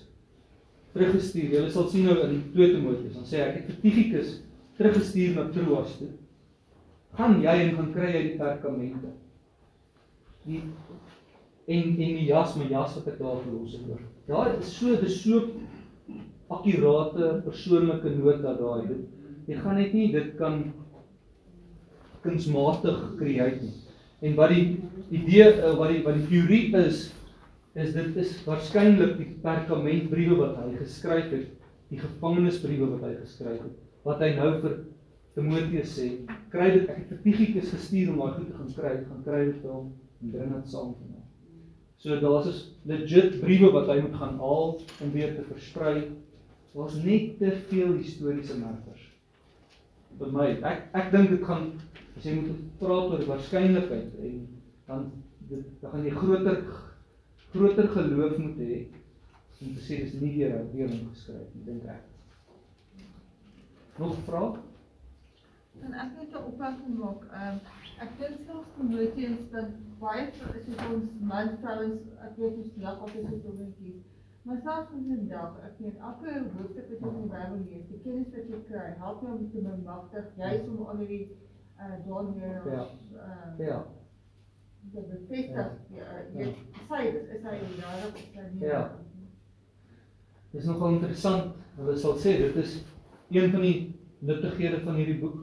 [SPEAKER 1] teruggestuur. Jy sal sien nou in 2 Timoteus dan sê hy ek het Tychicus teruggestuur na Troas toe. Gaan jy en gaan kry hy die perkamente. Die en en die jas, my jas wat ek daar verlos het oor. Daar is so dis so akkurate persoonlike nota daai. Dit jy gaan net nie dit kan kunsmatig create nie. En wat die idee uh, wat die wat die teorie is is dit is waarskynlik die perkamentbriewe wat hy geskryf het, die gevangenisbriewe wat hy geskryf het, wat hy nou vir Timoteus sê, kry dit ek het vir Tychicus gestuur om daai goed te gaan kry, gaan kry dit vir hom en bring dit saam vir my. So daar's is legit briewe wat hy moet gaan haal om weer te versprei. Daar's net te veel historiese markers. Vir my, ek ek dink dit gaan as jy moet praat oor waarskynlikheid en dan dit dan gaan jy groter groter geloof moet hê om te sê dis nie hy weer geskryf nie, dink ek. Nog vrae?
[SPEAKER 2] En ek net 'n opmerking maak. Ehm ek dink selfs Timoteus dat baie soos ons man vrouens ek weet ons lag altyd so dominetjies. Maar selfs in 'n dag, ek weet elke hoofstuk wat jy in die Bybel lees, die kennis wat jy kry, help jou om te bemagtig juis om onder die uh daardeur
[SPEAKER 1] Ja.
[SPEAKER 2] uh
[SPEAKER 1] Ja.
[SPEAKER 2] te bevestig, ja, jy sê dit is hy regtig of sy nie.
[SPEAKER 1] Ja. Dis nogal interessant. Hulle sal sê dit is een van die nuttighede van hierdie boek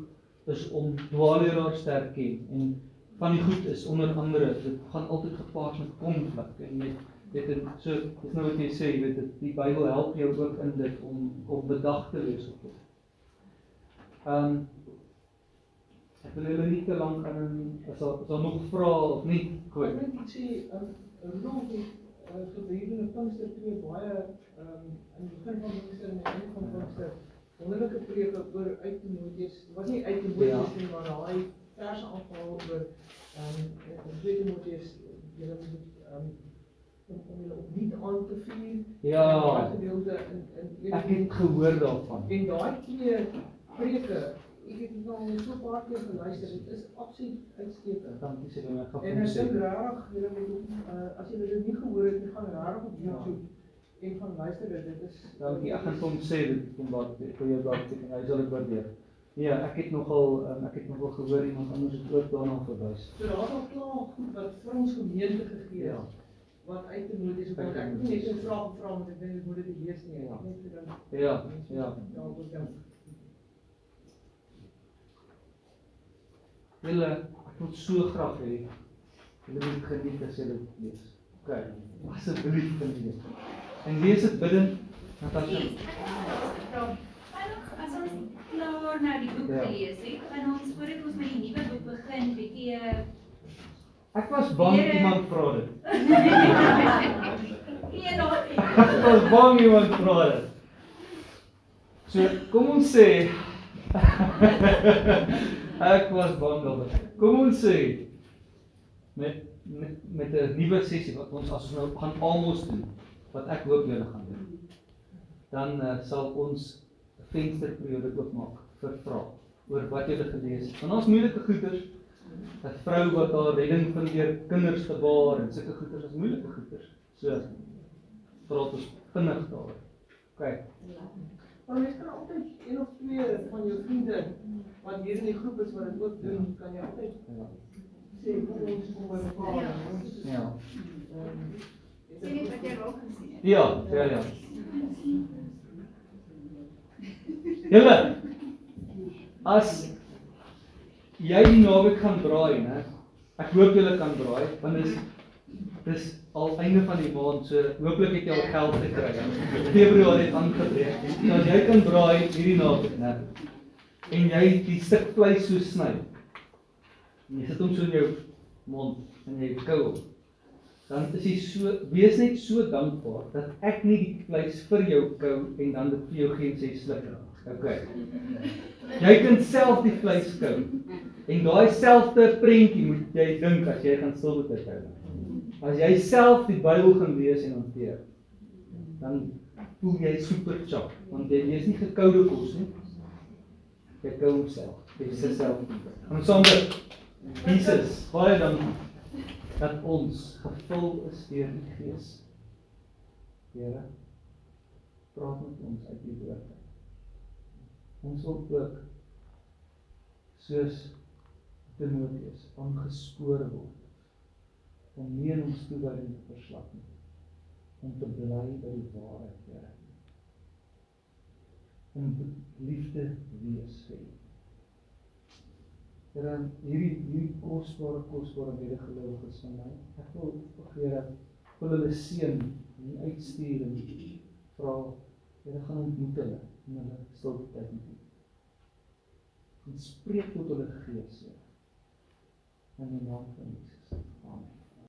[SPEAKER 1] is om dwaalleraars te herken en van die goed is onder andere dit gaan altyd gepaard met konflik en met dit so dis nou wat jy sê jy weet dit die Bybel help jou ook in dit om om bedag te wees op dit. Ehm um, ek wil julle nie te lank aan in as daar is daar nog vrae of nie
[SPEAKER 4] Ek
[SPEAKER 1] gooi.
[SPEAKER 4] dink ek sê um Rudolf het uh, gedurende Pinkster twee baie um in die begin van Pinkster en die einde van Pinkster wonderlike preke oor uit Timoteus. Dit was nie uit Timoteus nie, maar daai verse aanval oor um in 2 Timoteus julle moet um om om julle opnuut aan te vuur.
[SPEAKER 1] Ja,
[SPEAKER 4] Daai gedeelte in in
[SPEAKER 1] ek het gehoor daarvan.
[SPEAKER 4] En daai twee preke, ek het nou al so paar keer geluister, dit is absoluut uitstekend.
[SPEAKER 1] Dankie sê my gaan
[SPEAKER 4] En ek
[SPEAKER 1] sê.
[SPEAKER 4] dink regtig julle moet uh, as julle dit nie gehoor het nie, gaan regtig op YouTube en gaan luister dit. Is
[SPEAKER 1] Dankie. Ek gaan vir hom sê dit kom wat vir jou dalk teken. Hy sal dit waardeer. Ja, ek het nogal um, ek het nogal gehoor iemand anders het ook daarna verwys.
[SPEAKER 4] So daar's al klaar goed wat vir ons gemeente gegee
[SPEAKER 1] Ja.
[SPEAKER 4] is. Wat uit te moet is, want ek het net 'n vraag gevra want ek dink ek moet dit lees nie.
[SPEAKER 1] Ja.
[SPEAKER 4] het net gedink
[SPEAKER 1] Ja, ja.
[SPEAKER 4] daaroor dink.
[SPEAKER 1] Julle ek wil so graag hê julle moet geniet as julle lees. OK. Asseblief geniet En lees dit bidden Natasha.
[SPEAKER 6] As ons klaar nou die boek
[SPEAKER 1] Ja.
[SPEAKER 6] gelees het, gaan ons voordat ons met die nuwe boek begin, bietjie eh,
[SPEAKER 1] Ek was bang
[SPEAKER 6] Ja.
[SPEAKER 1] iemand vra dit.
[SPEAKER 6] Nee, nie.
[SPEAKER 1] Ek was bang iemand vra dit. So, kom ons sê Ek was bang daaroor. Kom ons sê met met, met 'n nuwe sessie wat ons as ons nou gaan almos doen wat ek hoop julle gaan doen. Dan uh, sal ons 'n vensterperiode oopmaak vir vrae oor wat julle gelees het. Want ons moeilike goeters 'n vrou wat haar redding vind deur kinders te baar en sulke goeters is moeilike goeters. So praat ons vinnig daaroor. OK.
[SPEAKER 4] Maar mens kan altyd een of twee van jou vriende wat hier in die groep is wat dit ook doen, kan jy altyd
[SPEAKER 1] Ja.
[SPEAKER 4] sê kom ons kom by mekaar en ons
[SPEAKER 1] Ja. Ja, ja, ja. Julle as jy die naweek gaan draai, né? Ek hoop julle kan draai want dis dis al einde van die maand, so hooplik het jy al geld gekry. Februarie het aangebreek. So as jy kan draai hierdie naweek, né? En jy die stuk vleis so sny. En jy sit hom so in jou mond en jy kou hom dan is jy so wees net so dankbaar dat ek nie die vleis vir jou kou en dan dit vir jou gee en sê sluk. OK. Jy kan self die vleis kou. En daai selfde prentjie moet jy dink as jy gaan stil met dit hou. As jy self die Bybel gaan lees en hanteer, dan voel jy super chop want jy lees nie gekoude kos nie. Jy kou homself. Jy sê self. En sonder Jesus, baie dankie dat ons gevul is deur die Gees. Here, praat met ons uit die woord. Ons wil ook soos Timoteus aangespoor word om nie in ons toewyding te verslap nie, om te bly by die waarheid, Here. Om liefde wees vir. Here, hierdie hierdie kosbare kosbare medegelowiges van my. Ek wil Here wil hulle seën en uitstuur en vra Here gaan ontmoet hulle in hulle stilte tyd met U. En spreek tot hulle gees, Here. In die naam van Jesus.